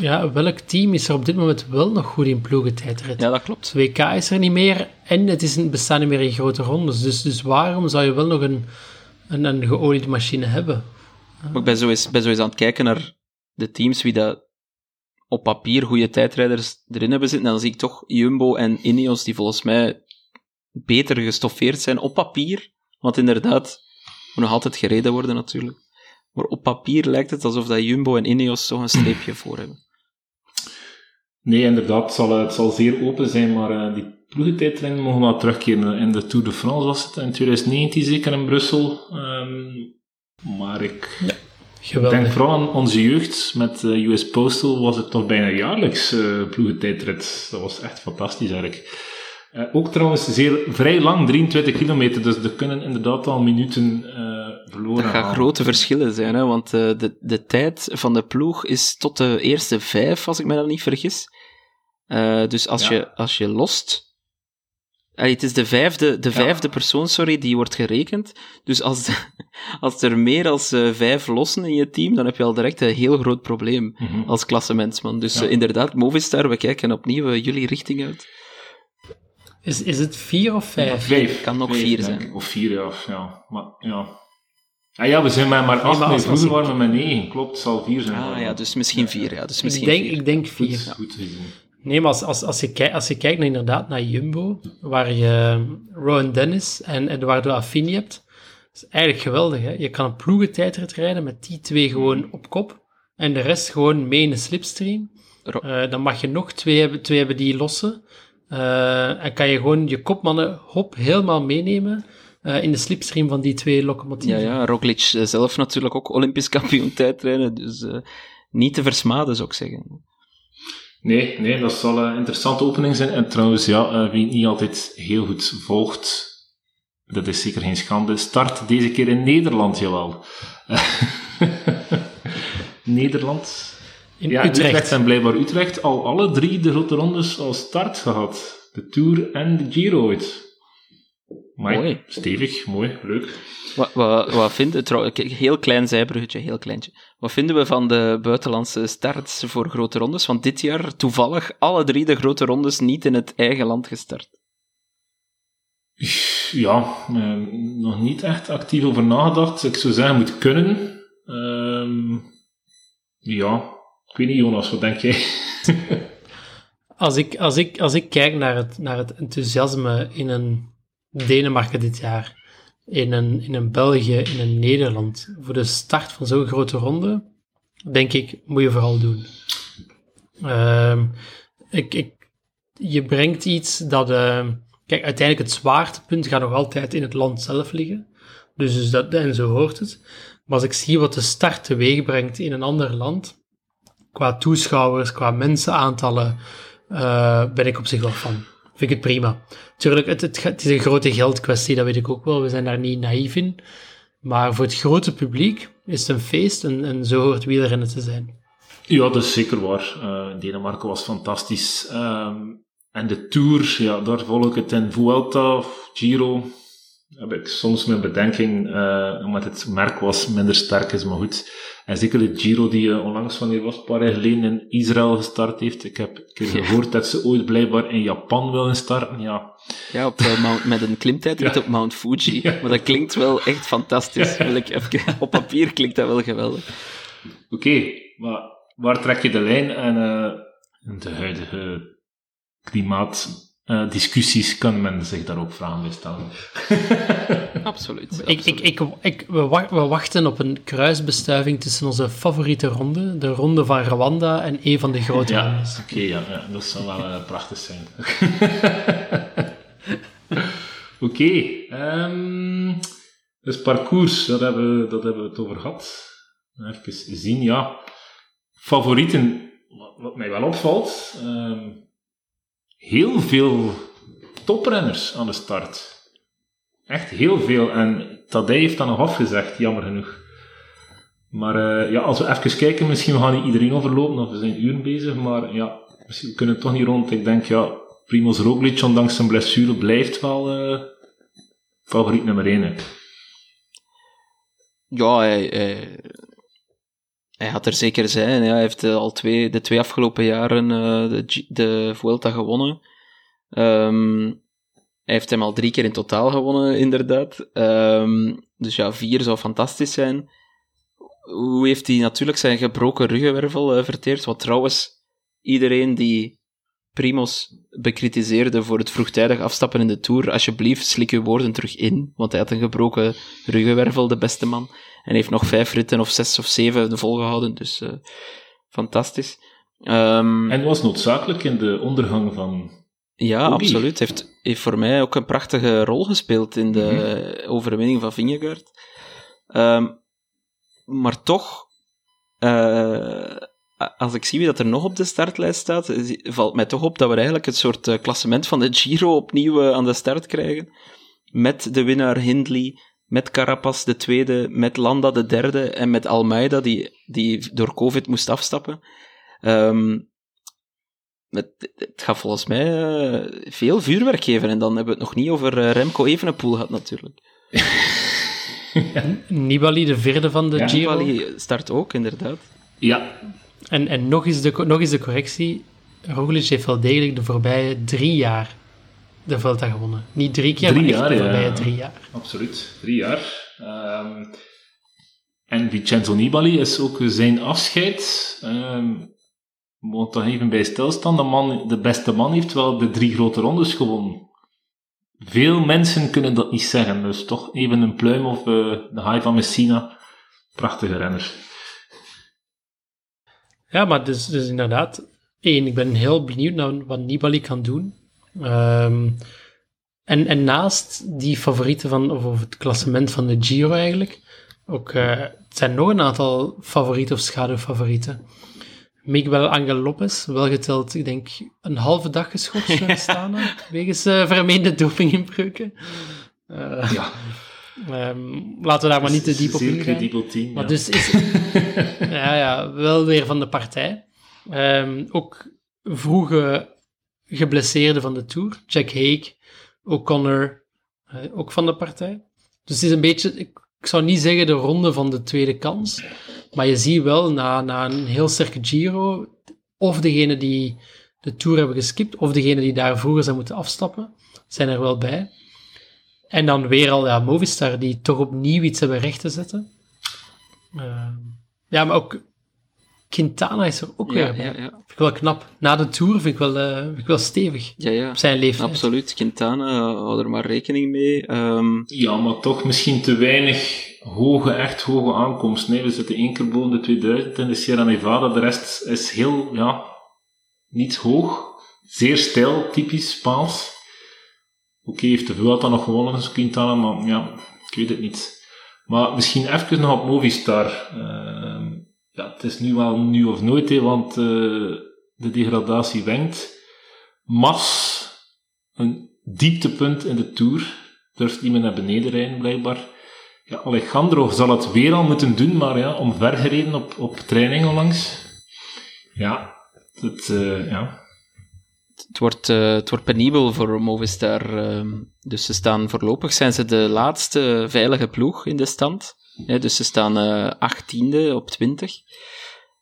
ja, welk team is er op dit moment wel nog goed in ploegentijdrit? Ja, dat klopt. WK is er niet meer en het is een, bestaat niet meer in grote rondes. Dus, dus waarom zou je wel nog een, een, een geoliede machine hebben? Maar ik ben zo, eens, ben zo eens aan het kijken naar de teams wie dat op papier goede tijdrijders erin hebben zitten. En dan zie ik toch Jumbo en Ineos die volgens mij beter gestoffeerd zijn op papier. Want inderdaad, moet nog altijd gereden worden natuurlijk. Maar op papier lijkt het alsof dat Jumbo en Ineos toch een streepje voor hebben. Nee, inderdaad, het zal, eh, het zal zeer open zijn, maar eh, die ploegentijdrennen mogen wel terugkeren. In de Tour de France was het in 2019 zeker in Brussel. Ehm, maar ik Geweldig. denk vooral aan onze jeugd. Met eh, US Postal was het toch bijna jaarlijks eh ploegentijdrit. Dat was echt fantastisch eigenlijk. Eh, ook trouwens zeer, vrij lang, 23 kilometer, dus er kunnen inderdaad al minuten verloren Dat gaat gaan. grote verschillen zijn, hè, want eh, de, de tijd van de ploeg is tot de eerste vijf, als ik me dan niet vergis. Eh, dus als, Ja. je, als je lost... Allee, het is de vijfde, de Ja. vijfde persoon, sorry, die wordt gerekend. Dus als, als er meer dan eh, vijf lossen in je team, dan heb je al direct een heel groot probleem Mhm. als klassementsman. Dus Ja. inderdaad, Movistar, we kijken opnieuw jullie richting uit. Is, is het vier of vijf? Vijf. Kan nog Vijf, vier zijn. ik. Of vier, ja. of- ja. Maar, ja. Ah ja, we zijn met maar acht. maar Nee, vroeger waren we met negen. Klopt, het zal vier zijn. Ah ja, dus misschien vier. Ja, dus Ik misschien denk, vier. ik denk Goed, vier. goed gezien. Nee, maar als, als, als, je, kijkt, als je kijkt naar, inderdaad naar Jumbo, waar je Rowan Dennis en Eduardo Affini hebt, dat is eigenlijk geweldig. Hè? Je kan een ploegentijdrit rijden met die twee gewoon op kop en de rest gewoon mee in de slipstream. Eh, dan mag je nog twee hebben, twee hebben die lossen. Uh, en kan je gewoon je kopmannen hop helemaal meenemen uh, in de slipstream van die twee locomotieven. Ja, ja, Roglic zelf natuurlijk ook Olympisch kampioen tijdrijden, dus uh, niet te versmaden zou ik zeggen. Nee, nee, dat zal een interessante opening zijn. En trouwens, ja, wie niet altijd heel goed volgt, dat is zeker geen schande, start deze keer in Nederland, jawel. Nederland. In ja, Utrecht. Utrecht en blijkbaar Utrecht al alle drie de grote rondes als start gehad. De Tour en de Giro ooit. Mooi. Mooi. Stevig, mooi, leuk. Wat, wat, wat vinden, trouw, heel klein zijbruggetje, heel kleintje. Wat vinden we van de buitenlandse starts voor grote rondes? Want dit jaar toevallig alle drie de grote rondes niet in het eigen land gestart. Ja, eh, nog niet echt actief over nagedacht. Ik zou zeggen, moet kunnen. Ehm, ja, ik weet niet, Jonas, wat denk jij? als, ik, als, ik, als ik kijk naar het, naar het enthousiasme in een Denemarken dit jaar, in een, in een België, in een Nederland, voor de start van zo'n grote ronde, denk ik, moet je vooral doen. Um, ik, ik, je brengt iets dat... Uh, kijk, uiteindelijk het zwaartepunt gaat nog altijd in het land zelf liggen. Dus, dus dat, en zo hoort het. Maar als ik zie wat de start teweeg brengt in een ander land, qua toeschouwers, qua mensenaantallen, uh, ben ik op zich wel van. Vind ik het prima. Tuurlijk, het, het, is een grote geldkwestie, dat weet ik ook wel. We zijn daar niet naïef in. Maar voor het grote publiek is het een feest en, en zo hoort wielrennen te zijn. Ja, dat is zeker waar. Uh, Denemarken was fantastisch. Um, en de Tour, ja, daar volg ik het in Vuelta, Giro. Heb ik soms mijn bedenking, uh, omdat het merk was minder sterk is, maar goed. En zeker de Giro die uh, onlangs van hier was, een paar jaar geleden in Israël gestart heeft. Ik heb een keer gehoord dat ze ooit blijkbaar in Japan willen starten, ja. Ja, op, uh, Mount, met een klimtijdrit ja. op Mount Fuji. Ja. Maar dat klinkt wel echt fantastisch. Ja. Ik even, op papier klinkt dat wel geweldig. Oké, okay, maar waar trek je de lijn? En de huidige klimaatdiscussies kan men zich daar ook vragen bij stellen. absoluut. Ik, ik, ik, ik, we, wachten op een kruisbestuiving tussen onze favoriete ronde, de ronde van Rwanda, en een van de grote ja, rondes. Oké, okay, ja, ja, dat zou wel uh, prachtig zijn. Oké, okay, um, dus parcours, dat hebben, we, dat hebben we het over gehad. Even zien, ja. Favorieten, wat, wat mij wel opvalt, um, heel veel toprenners aan de start. Echt heel veel. En Tadej heeft dat nog afgezegd, jammer genoeg. Maar uh, ja, als we even kijken, misschien we gaan niet iedereen overlopen, want we zijn uren bezig. Maar ja, misschien kunnen we toch niet rond. Ik denk, ja, Primoz Roglic, ondanks zijn blessure, blijft wel uh, favoriet nummer 1. Hè. Ja, hij had er zeker zijn. Hij heeft al twee, de twee afgelopen jaren uh, de, de Vuelta gewonnen. Um, hij heeft hem al drie keer in totaal gewonnen, inderdaad. Um, dus ja, vier zou fantastisch zijn. Hoe heeft hij natuurlijk zijn gebroken ruggenwervel uh, verteerd? Wat trouwens, iedereen die Primos bekritiseerde voor het vroegtijdig afstappen in de Tour, alsjeblieft, slik uw woorden terug in, want hij had een gebroken ruggenwervel, de beste man. En heeft nog vijf ritten of zes of zeven volgehouden, dus uh, fantastisch. Um, en was noodzakelijk in de ondergang van ja, absoluut. Heeft, heeft voor mij ook een prachtige rol gespeeld in de mm-hmm. overwinning van Vingegaard. Um, maar toch, uh, als ik zie wie dat er nog op de startlijst staat, valt mij toch op dat we eigenlijk het soort uh, klassement van de Giro opnieuw uh, aan de start krijgen. Met de winnaar Hindley, met Carapaz de tweede, met Landa de derde en met Almeida die, die door COVID moest afstappen. Um, het, het gaat volgens mij uh, veel vuurwerk geven. En dan hebben we het nog niet over uh, Remco Evenepoel gehad, natuurlijk. ja. Nibali, de vierde van de ja. Giro. Nibali start ook, inderdaad. Ja. En, en nog, eens de, nog eens de correctie. Roglic heeft wel degelijk de voorbije drie jaar de Vuelta gewonnen. Niet drie keer, drie maar jaar, de voorbije ja. drie jaar. Absoluut, drie jaar. Um, en Vincenzo Nibali is ook zijn afscheid... Um, moet toch even bij stilstaan. De, man, de beste man heeft wel de drie grote rondes gewonnen. Veel mensen kunnen dat niet zeggen, dus toch even een pluim of uh, de High van Messina. Prachtige renner. Ja, maar dus, dus inderdaad, één, ik ben heel benieuwd naar wat Nibali kan doen. Ehm, en, en naast die favorieten van, of, of het klassement van de Giro eigenlijk, ook, uh, het zijn nog een aantal favorieten of schaduwfavorieten. Miguel Angel Lopez, wel geteld, ik denk, een halve dag geschorst ja. staan, wegens uh, vermeende dopinginbreuken. Uh, ja. Um, laten we daar maar niet te diep op ingaan. Team, maar dus is, ja, ja, wel weer van de partij. Um, ook vroege geblesseerden van de Tour. Jack Hague, O'Connor, uh, ook van de partij. Dus het is een beetje, ik, ik, zou niet zeggen de ronde van de tweede kans, maar je ziet wel na, na een heel sterke Giro, of degene die de Tour hebben geskipt, of degene die daar vroeger zijn moeten afstappen, zijn er wel bij. En dan weer al ja, Movistar, die toch opnieuw iets hebben recht te zetten. Uh, ja, maar ook Quintana is er ook weer. Ja, ja. Vind ik wel knap. Na de Tour vind ik wel, uh, vind ik wel stevig. Ja, ja. Op zijn leeftijd. Absoluut. Quintana, uh, hou er maar rekening mee. Um... Ja, maar toch misschien te weinig hoge, echt hoge aankomst. Nee, we zitten één keer boven de 2000 in de Sierra Nevada. De rest is heel, ja, niet hoog. Zeer stijl, typisch Spaans. Oké, heeft de Vuelta nog gewonnen, Quintana, maar ja, ik weet het niet. Maar misschien even nog op Movistar. Uh, ja, het is nu wel nu of nooit, hè, want uh, de degradatie wenkt. Mas, een dieptepunt in de Tour, durft iemand naar beneden rijden, blijkbaar. Ja, Alejandro zal het weer al moeten doen, maar ja, omvergereden op, op training onlangs. Ja, het, uh, ja, het wordt, uh, het wordt penibel voor Movistar. Uh, dus ze staan voorlopig zijn ze de laatste veilige ploeg in de stand. dus ze staan uh, 18e op 20.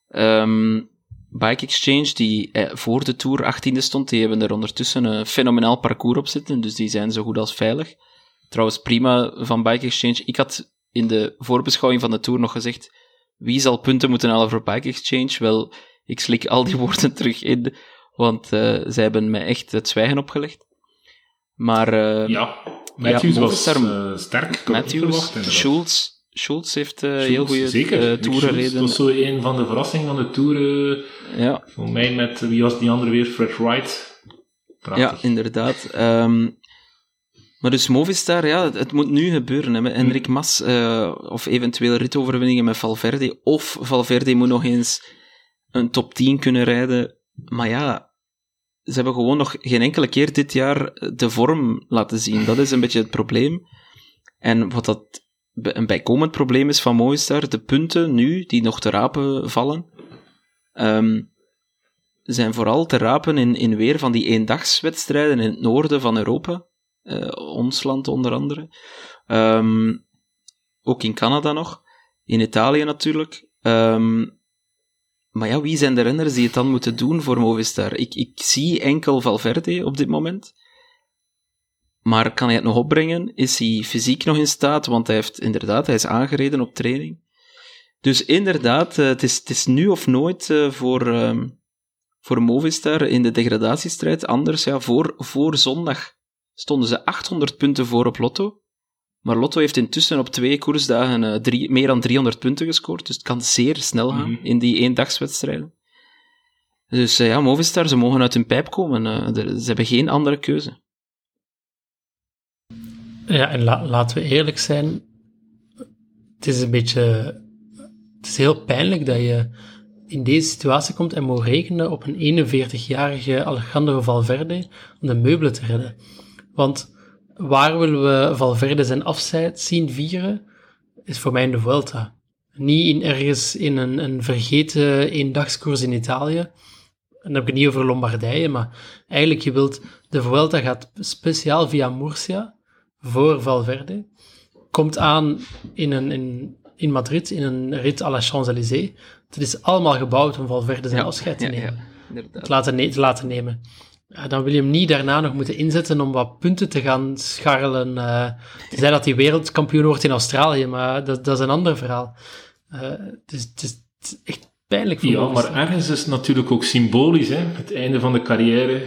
Um, ehm, Bike Exchange, die eh, voor de Tour 18e stond, die hebben er ondertussen een fenomenaal parcours op zitten. Dus die zijn zo goed als veilig. Trouwens, prima van Bike Exchange. Ik had in de voorbeschouwing van de Tour nog gezegd: wie zal punten moeten halen voor Bike Exchange? Wel, ik slik al die woorden terug in want uh, zij hebben mij echt het zwijgen opgelegd. Maar... Uh, ja, Matthews ja, was uh, sterk. Matthews, Schultz, Schultz heeft heel goede Zeker. toeren Dat was zo een van de verrassingen van de toeren. ja. Voor mij met, wie was die andere weer? Fred Wright. Prachtig. Ja, inderdaad. Um, maar dus Movistar, ja, het, moet nu gebeuren. Hè, met Enric Mas, uh, of eventueel ritoverwinningen met Valverde. Of Valverde moet nog eens een top 10 kunnen rijden maar ja, ze hebben gewoon nog geen enkele keer dit jaar de vorm laten zien. Dat is een beetje het probleem. En wat dat een bijkomend probleem is van Movistar, de punten nu, die nog te rapen vallen, um, zijn vooral te rapen in, in weer van die eendagswedstrijden in het noorden van Europa. Uh, ons land onder andere. Um, ook in Canada nog. In Italië natuurlijk. Um, maar ja, wie zijn de renners die het dan moeten doen voor Movistar? Ik, ik zie enkel Valverde op dit moment. Maar kan hij het nog opbrengen? Is hij fysiek nog in staat? Want hij heeft inderdaad, hij is aangereden op training. Dus inderdaad, eh, het is, het is nu of nooit eh, voor, uh, voor Movistar in de degradatiestrijd. Anders, ja, voor, voor zondag stonden ze 800 punten voor op Lotto. Maar Lotto heeft intussen op twee koersdagen uh, drie, meer dan 300 punten gescoord. Dus het kan zeer snel gaan mm -hmm. in die eendagswedstrijden. Dus uh, ja, Movistar, ze mogen uit hun pijp komen. Uh, ze hebben geen andere keuze. Ja, en la laten we eerlijk zijn. Het is een beetje... Het is heel pijnlijk dat je in deze situatie komt en moet rekenen op een 41-jarige Alejandro Valverde om de meubelen te redden. Want waar willen we Valverde zijn afscheid zien vieren, is voor mij in de Vuelta. Niet in ergens in een, een vergeten eendagskoers in Italië. En dan heb ik het niet over Lombardije, maar eigenlijk je wilt, de Vuelta gaat speciaal via Murcia voor Valverde. Komt aan in, een, in, in Madrid in een rit à la Champs-Élysées. Het is allemaal gebouwd om Valverde zijn afscheid te nemen. Ja, ja, te, laten te laten nemen ja, dan wil je hem niet daarna nog moeten inzetten om wat punten te gaan scharrelen. Uh, tenzij dat hij wereldkampioen wordt in Australië, maar dat, dat is een ander verhaal. Uh, het, is, het, is, echt pijnlijk voor Ja, maar ergens is het natuurlijk ook symbolisch. Hè? Het einde van de carrière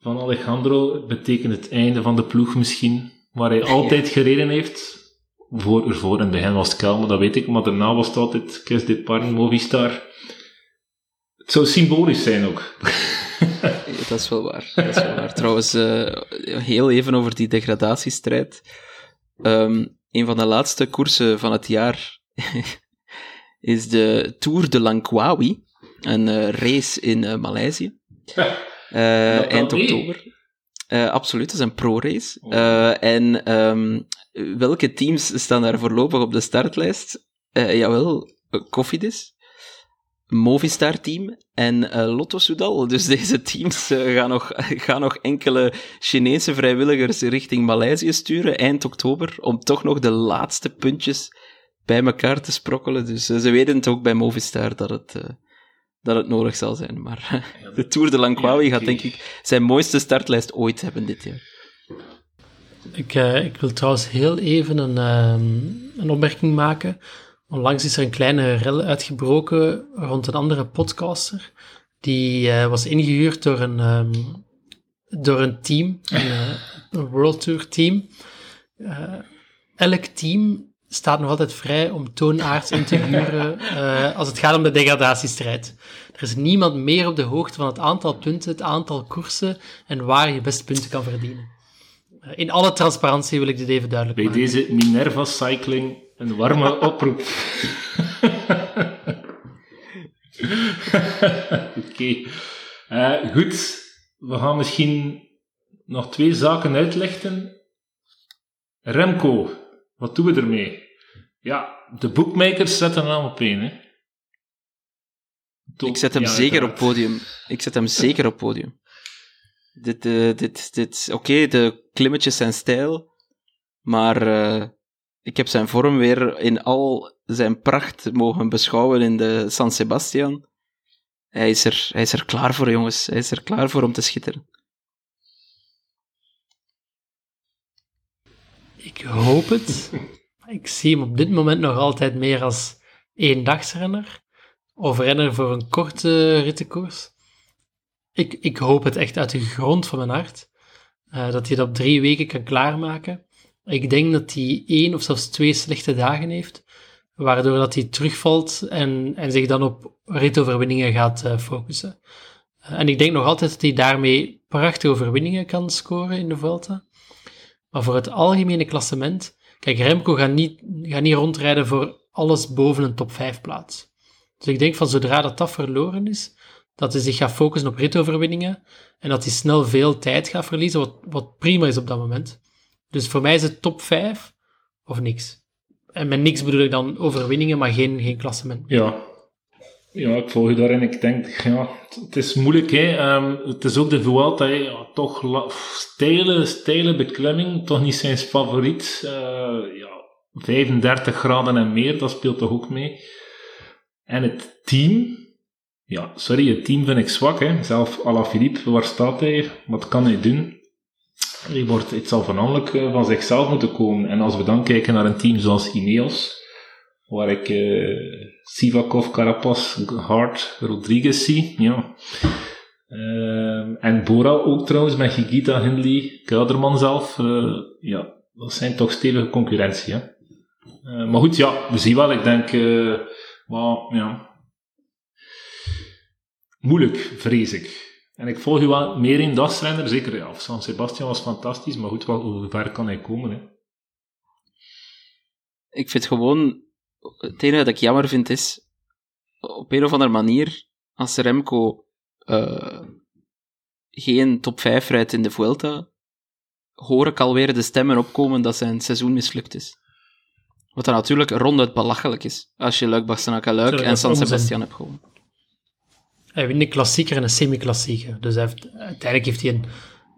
van Alejandro betekent het einde van de ploeg misschien, waar hij altijd gereden heeft. Voor, voor in het begin was het Kelme, dat weet ik, maar daarna was het altijd Chris de Parn, Movistar. Het zou symbolisch zijn ook. dat is wel waar. Dat is wel waar. Trouwens, uh, heel even over die degradatiestrijd. Um, een van de laatste koersen van het jaar is de Tour de Langkawi, een uh, race in uh, Maleisië. eind oktober. absoluut, dat is een pro-race. Oh. en um, welke teams staan daar voorlopig op de startlijst? jawel, Cofidis. Movistar-team en uh, Lotto Soudal. Dus deze teams uh, gaan, nog, gaan nog enkele Chinese vrijwilligers richting Maleisië sturen eind oktober, om toch nog de laatste puntjes bij elkaar te sprokkelen. Dus uh, ze weten het ook bij Movistar dat het, dat het nodig zal zijn. Maar de Tour de Langkawi gaat denk ik zijn mooiste startlijst ooit hebben dit jaar. Ik, ik wil trouwens heel even een, ehm, een opmerking maken Onlangs is er een kleine rel uitgebroken rond een andere podcaster. Die uh, was ingehuurd door een, um, door een team, een, uh, een World Tour team. Uh, elk team staat nog altijd vrij om toonaards in te huren als het gaat om de degradatiestrijd. Er is niemand meer op de hoogte van het aantal punten, het aantal koersen en waar je best punten kan verdienen. In alle transparantie wil ik dit even duidelijk Bij maken. Bij deze Minerva Cycling een warme oproep. Oké. Uh, goed, we gaan misschien nog twee zaken uitlichten. Remco, wat doen we ermee? Ja, de bookmakers zetten hem op één. Hè. Ik zet hem zeker op podium. Ik zet hem zeker op podium. Dit, uh, dit, dit, Oké, de klimmetjes zijn stijl, maar uh, ik heb zijn vorm weer in al zijn pracht mogen beschouwen in de San Sebastian. Hij is er, hij is er klaar voor, jongens. Hij is er klaar voor om te schitteren. Ik hoop het. Ik zie hem op dit moment nog altijd meer als eendagsrenner. Of renner voor een korte rittenkoers. Ik, ik hoop het echt uit de grond van mijn hart. Uh, dat hij dat op drie weken kan klaarmaken. Ik denk dat hij één of zelfs twee slechte dagen heeft, waardoor dat hij terugvalt en, en zich dan op ritoverwinningen gaat uh, focussen. Uh, en ik denk nog altijd dat hij daarmee prachtige overwinningen kan scoren in de Vuelta. Maar voor het algemene klassement, kijk, Remco gaat niet, gaat niet rondrijden voor alles boven een top 5 plaats. Dus ik denk van zodra dat dat verloren is, dat hij zich gaat focussen op ritoverwinningen en dat hij snel veel tijd gaat verliezen, wat, wat prima is op dat moment. Dus voor mij is het top 5 of niks. En met niks bedoel ik dan overwinningen, maar geen, geen klassement. Ja. ja, ik volg je daarin. Ik denk, ja, het is moeilijk. Hè. Um, het is ook de Vuelta. Ja, toch steile, steile beklimming, toch niet zijn favoriet. Uh, ja, 35 graden en meer, dat speelt toch ook mee. En het team, ja, sorry, het team vind ik zwak. Hè. Zelf Alaphilippe, waar staat hij? Wat kan hij doen? Die wordt, het zal voornamelijk eh, van zichzelf moeten komen. En als we dan kijken naar een team zoals Ineos, waar ik uh, Sivakov, Carapaz, Hart, Rodriguez zie, ja. Uh, en Bora ook trouwens, met Gigita, Hindley, Kuiderman zelf. Uh, ja, dat zijn toch stevige concurrentie. Hè? maar goed, ja, we zien wel. Ik denk, maar, ja. Moeilijk, vrees ik. En ik volg u wel meer in dagsrenner, zeker. Ja, San Sebastian was fantastisch, maar goed, wel, hoe ver kan hij komen? Hè? Ik vind gewoon, het enige dat ik jammer vind is, op een of andere manier, als Remco uh, geen top 5 rijdt in de Vuelta, hoor ik alweer de stemmen opkomen dat zijn seizoen mislukt is. Wat dan natuurlijk ronduit belachelijk is, als je Luik, Bastenaken, Luik en San Sebastian hebt gewonnen. Hij wint een klassieker en een semi-klassieker. Dus hij heeft, uiteindelijk heeft hij een...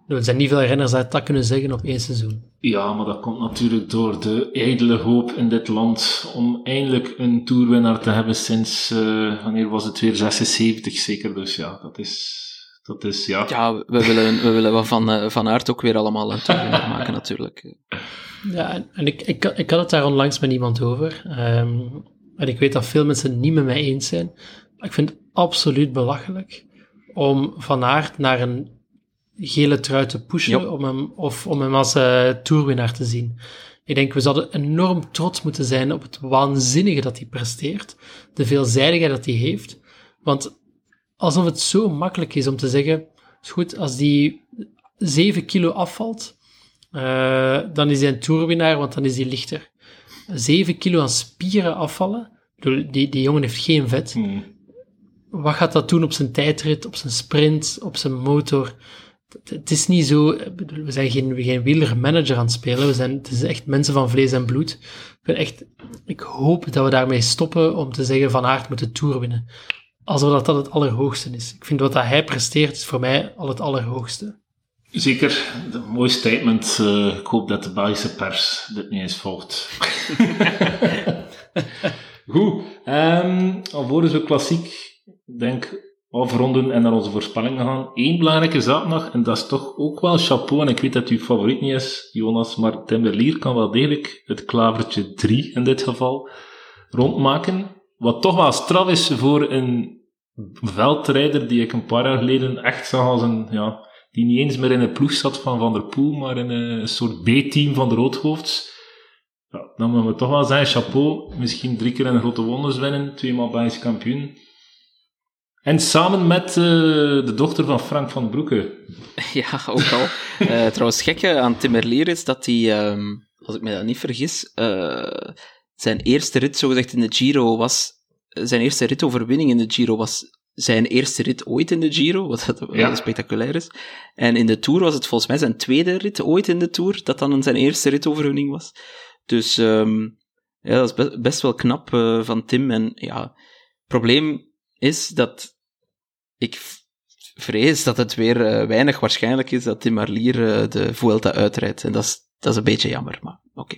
Er zijn niet veel renners die dat kunnen zeggen op één seizoen. Ja, maar dat komt natuurlijk door de ijdele hoop in dit land om eindelijk een toerwinnaar te hebben sinds, uh, wanneer was het weer, 76 zeker. Dus ja, dat is, dat is ja. Ja, we willen, we willen wat van, uh, van Aert ook weer allemaal een toerwinnaar maken natuurlijk. Ja, en ik, ik, ik had het daar onlangs met iemand over. Um, en ik weet dat veel mensen het niet met mij eens zijn. Ik vind het absoluut belachelijk om Van Aert naar een gele trui te pushen om hem, of om hem als uh, toerwinnaar te zien. Ik denk, we zouden enorm trots moeten zijn op het waanzinnige dat hij presteert, de veelzijdigheid dat hij heeft. Want alsof het zo makkelijk is om te zeggen, is goed, als die 7 kilo afvalt, uh, dan is hij een toerwinnaar, want dan is hij lichter. 7 kilo aan spieren afvallen, die, die jongen heeft geen vet. Hmm. Wat gaat dat doen op zijn tijdrit, op zijn sprint, op zijn motor? Het is niet zo, we zijn geen, geen wielermanager aan het spelen, we zijn, het is echt mensen van vlees en bloed. Ik, ben echt, ik hoop dat we daarmee stoppen om te zeggen Van Aert moet de Tour winnen. Alsof dat, dat het allerhoogste is. Ik vind wat dat hij presteert, is voor mij al het allerhoogste. Zeker, een mooi statement. Uh, ik hoop dat de Belgische pers dit niet eens volgt. Goed, um, alvorens we klassiek, denk afronden en naar onze voorspellingen gaan. Eén belangrijke zaak nog, en dat is toch ook wel chapeau, en ik weet dat uw favoriet niet is, Jonas, maar Timberlier kan wel degelijk het klavertje 3 in dit geval rondmaken. Wat toch wel straf is voor een veldrijder die ik een paar jaar geleden echt zag als een, ja, die niet eens meer in een ploeg zat van Van der Poel, maar in een soort B-team van de Roodhoofds. Dan moeten we toch wel zeggen, chapeau, misschien drie keer een grote wonders winnen, tweemaal Belgisch kampioen. En samen met uh, de dochter van Frank van Broeke. Ja, ook al. uh, trouwens, gekke aan Timmerlier is dat hij, um, als ik me dat niet vergis, uh, zijn eerste rit, zogezegd in de Giro, was... Zijn eerste ritoverwinning in de Giro was zijn eerste rit ooit in de Giro, wat dat ja. spectaculair is. En in de Tour was het volgens mij zijn tweede rit ooit in de Tour, dat dan zijn eerste ritoverwinning was. Dus um, ja, dat is best wel knap van Tim. En ja, probleem is dat ik vrees dat het weer uh, weinig waarschijnlijk is dat Tim Marlier uh, de Vuelta uitrijdt. En dat is, dat is een beetje jammer, maar oké.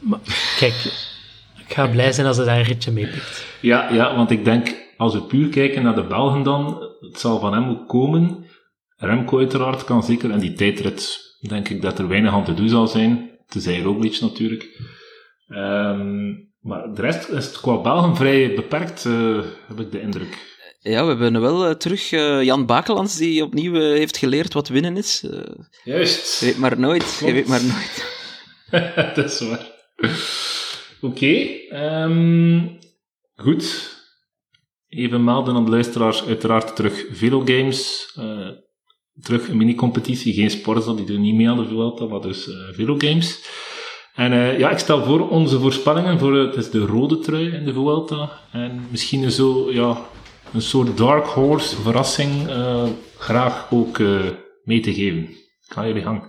Okay. Kijk, ik ga blij zijn als hij daar een ritje meepikt. Ja, ja, want ik denk, als we puur kijken naar de Belgen dan, het zal van hem ook komen. Remco uiteraard kan zeker, en die tijdrit denk ik dat er weinig aan te doen zal zijn. Tenzij Roglic natuurlijk. Um, maar de rest is het qua Belgen vrij beperkt, uh, heb ik de indruk. Ja, we hebben wel uh, terug uh, Jan Bakelands, die opnieuw heeft geleerd wat winnen is. Juist. Je weet maar nooit, je weet maar nooit. dat is waar. Oké, okay, um, ehm, goed. Even melden aan de luisteraars, uiteraard terug Velo Games. terug een mini-competitie, geen sporten, die doen niet mee aan de Vuelta, maar dus Velo Games. En uh, ja, ik stel voor onze voorspellingen voor het is de rode trui in de Vuelta. En misschien zo, ja, een soort dark horse verrassing uh, graag ook uh, mee te geven. Ga jullie gang.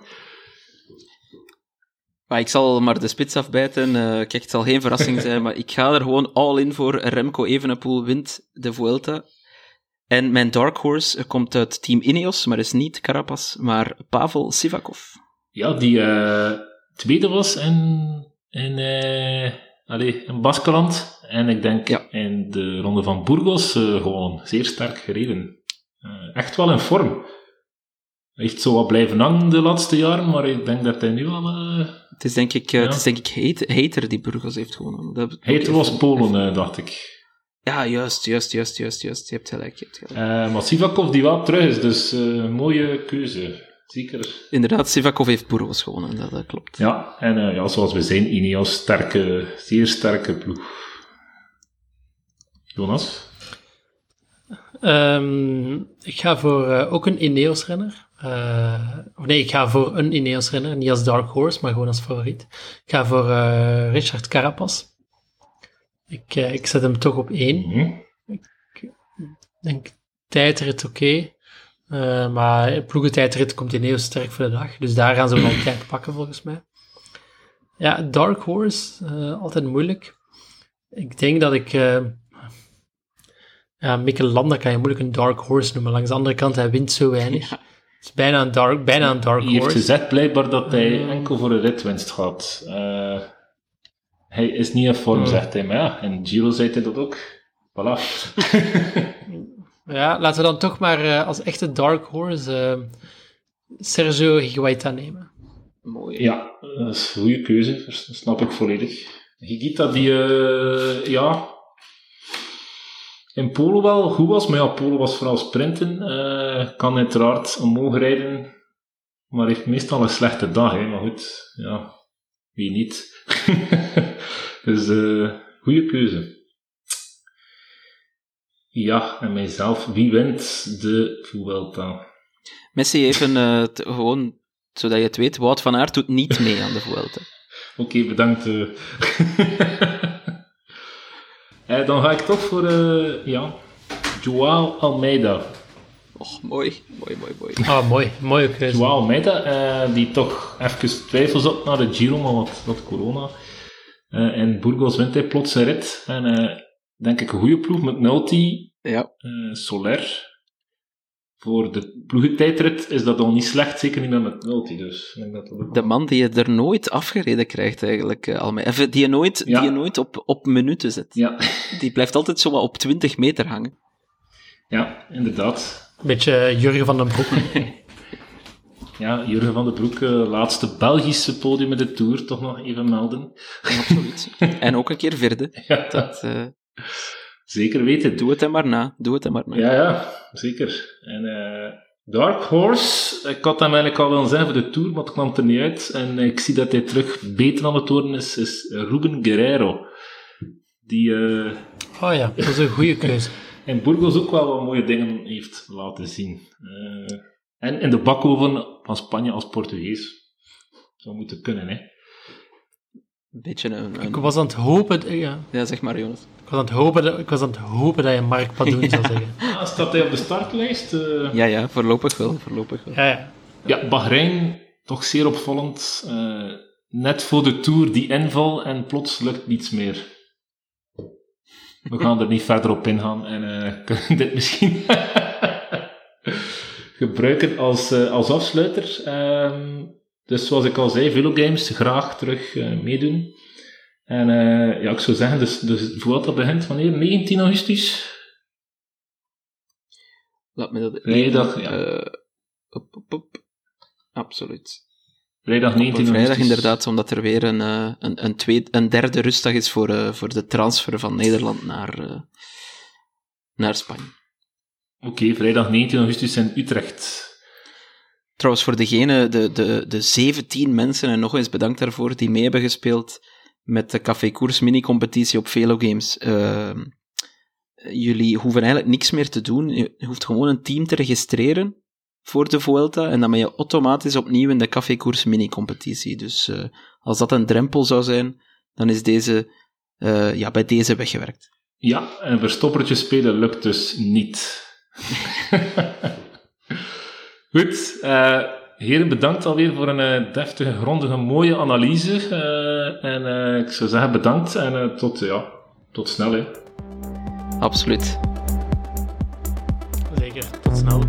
Maar ik zal maar de spits afbijten. kijk, het zal geen verrassing zijn, maar ik ga er gewoon all in voor. Remco Evenepoel wint de Vuelta. En mijn dark horse komt uit team Ineos, maar is niet Carapaz, maar Pavel Sivakov. Ja, die tweede was in, in, uh, allez, in Baskeland. En ik denk ja. in de ronde van Burgos uh, gewoon zeer sterk gereden. Uh, echt wel in vorm. Echt zo wat blijven hangen de laatste jaren, maar ik denk dat hij nu al... het is denk ik, ja. het is denk ik Heiter die Burgos heeft gewonnen. Heiter was Polen, dacht ik. Ja, juist, juist, juist, juist, juist. Je hebt gelijk, je hebt gelijk. maar Sivakov die wel terug is, dus mooie keuze. Zeker. Inderdaad, Sivakov heeft Burgos gewonnen, dat, dat klopt. Ja, en uh, ja, zoals we zijn, Ineos, sterke, zeer sterke ploeg. Jonas? Um, ik ga voor uh, ook een Ineos-renner. Uh, of nee, ik ga voor een Ineos-renner, niet als Dark Horse, maar gewoon als favoriet. Ik ga voor Richard Carapaz. Ik, ik zet hem toch op één. Mm -hmm. Ik denk tijdrit oké. Okay. Uh, maar ploegentijdrit komt in heel sterk voor de dag. Dus daar gaan ze wel tijd pakken, volgens mij. Ja, Dark Horse, uh, altijd moeilijk. Ik denk dat ik... Uh, ja, Mikkel Landa kan je moeilijk een Dark Horse noemen. Langs de andere kant, hij wint zo weinig. Het is bijna een Dark, bijna een dark Horse. Hij heeft gezegd blijkbaar dat hij enkel voor een ritwinst gaat. hij is niet in vorm, zegt hij. Maar ja, en Giro zei hij dat ook. Voilà. Ja, laten we dan toch maar uh, als echte dark horse uh, Sergio Higuaita nemen. Mooi. Ja, dat is een goede keuze, dat snap ik volledig. Higuita die, uh, ja, in Polo wel goed was, maar ja, Polo was vooral sprinten. kan uiteraard omhoog rijden, maar heeft meestal een slechte dag, hè. maar goed, ja, wie niet. dus, goede keuze. Ja, en mijzelf. Wie wint de Vuelta? Messi even uh, gewoon, zodat je het weet, Wout van Aert doet niet mee aan de Vuelta. Oké, okay, bedankt. Uh. uh, dan ga ik toch voor, ja, Joao Almeida. Och, mooi, mooi, mooi, mooi. Ah, mooi, mooie keuze. Joao Almeida, die toch even twijfels op naar de Giro, maar wat, wat corona. en Burgos wint hij plots een rit. En denk ik een goede ploeg met Nulti, ja. Soler voor de ploegentijdrit is dat al niet slecht, zeker niet met het multi. Dus, dat dat de man die je er nooit afgereden krijgt, eigenlijk. Uh, al Even, die je nooit, die je nooit op, op minuten zet. Ja. Die blijft altijd zo wat op 20 meter hangen. Ja, inderdaad. Beetje eh, Jurgen van den Broek. ja, Jurgen van den Broek, uh, laatste Belgische podium in de Tour, toch nog even melden. absoluut. en ook een keer vierde. Ja. Dat, uh, Zeker weten. Doe het hem maar na. Doe het hem maar na. Ja, ja, zeker. En uh, Dark Horse, ik had hem eigenlijk al willen zijn voor de Tour, maar het kwam er niet uit. En ik zie dat hij terug beter aan het worden is, is Ruben Guerrero. Die... Uh, oh ja, dat is een goede keuze. en Burgos ook wel wat mooie dingen heeft laten zien. Uh, en in de bakoven van Spanje als Portugees. Zou moeten kunnen, hè. Een beetje een, een... Ik was aan het hopen... Ja. ja, zeg maar, Jonas. Ik was aan het hopen dat, ik was aan het hopen dat je Mark Padoen ja. zou zeggen. Ah, staat hij op de startlijst? Uh... Ja, ja, voorlopig wel. Voorlopig wel. Ja, ja. ja, Bahrein, toch zeer opvallend. Uh, net voor de Tour die inval en plots lukt niets meer. We gaan er niet verder op ingaan en uh, kunnen dit misschien gebruiken als, als afsluiter. Ehm, dus zoals ik al zei, Velogames graag terug meedoen. En uh, ja, ik zou zeggen, dus, dus Vuelta begint wanneer? 19 augustus? Laat me dat... Vrijdag, ja. Uh, op, op, op. Absoluut. Vrijdag 19 augustus. Vrijdag inderdaad, omdat er weer een, uh, een, een, tweede, een derde rustdag is voor, uh, voor de transfer van Nederland naar, uh, naar Spanje. Oké, okay, vrijdag 19 augustus in Utrecht. Trouwens, voor degene, de, de, de 17 mensen, en nog eens bedankt daarvoor, die mee hebben gespeeld met de Café Koers mini-competitie op Velo Games. Uh, jullie hoeven eigenlijk niks meer te doen. Je hoeft gewoon een team te registreren voor de Vuelta en dan ben je automatisch opnieuw in de Café Koers mini-competitie. Dus uh, als dat een drempel zou zijn, dan is deze uh, ja, bij deze weggewerkt. Ja, en verstoppertje spelen lukt dus niet. Goed, uh, heren, bedankt alweer voor een uh, deftige, grondige, mooie analyse. Uh, en uh, ik zou zeggen bedankt en tot, ja, tot snel. Hè. Absoluut. Zeker, tot snel.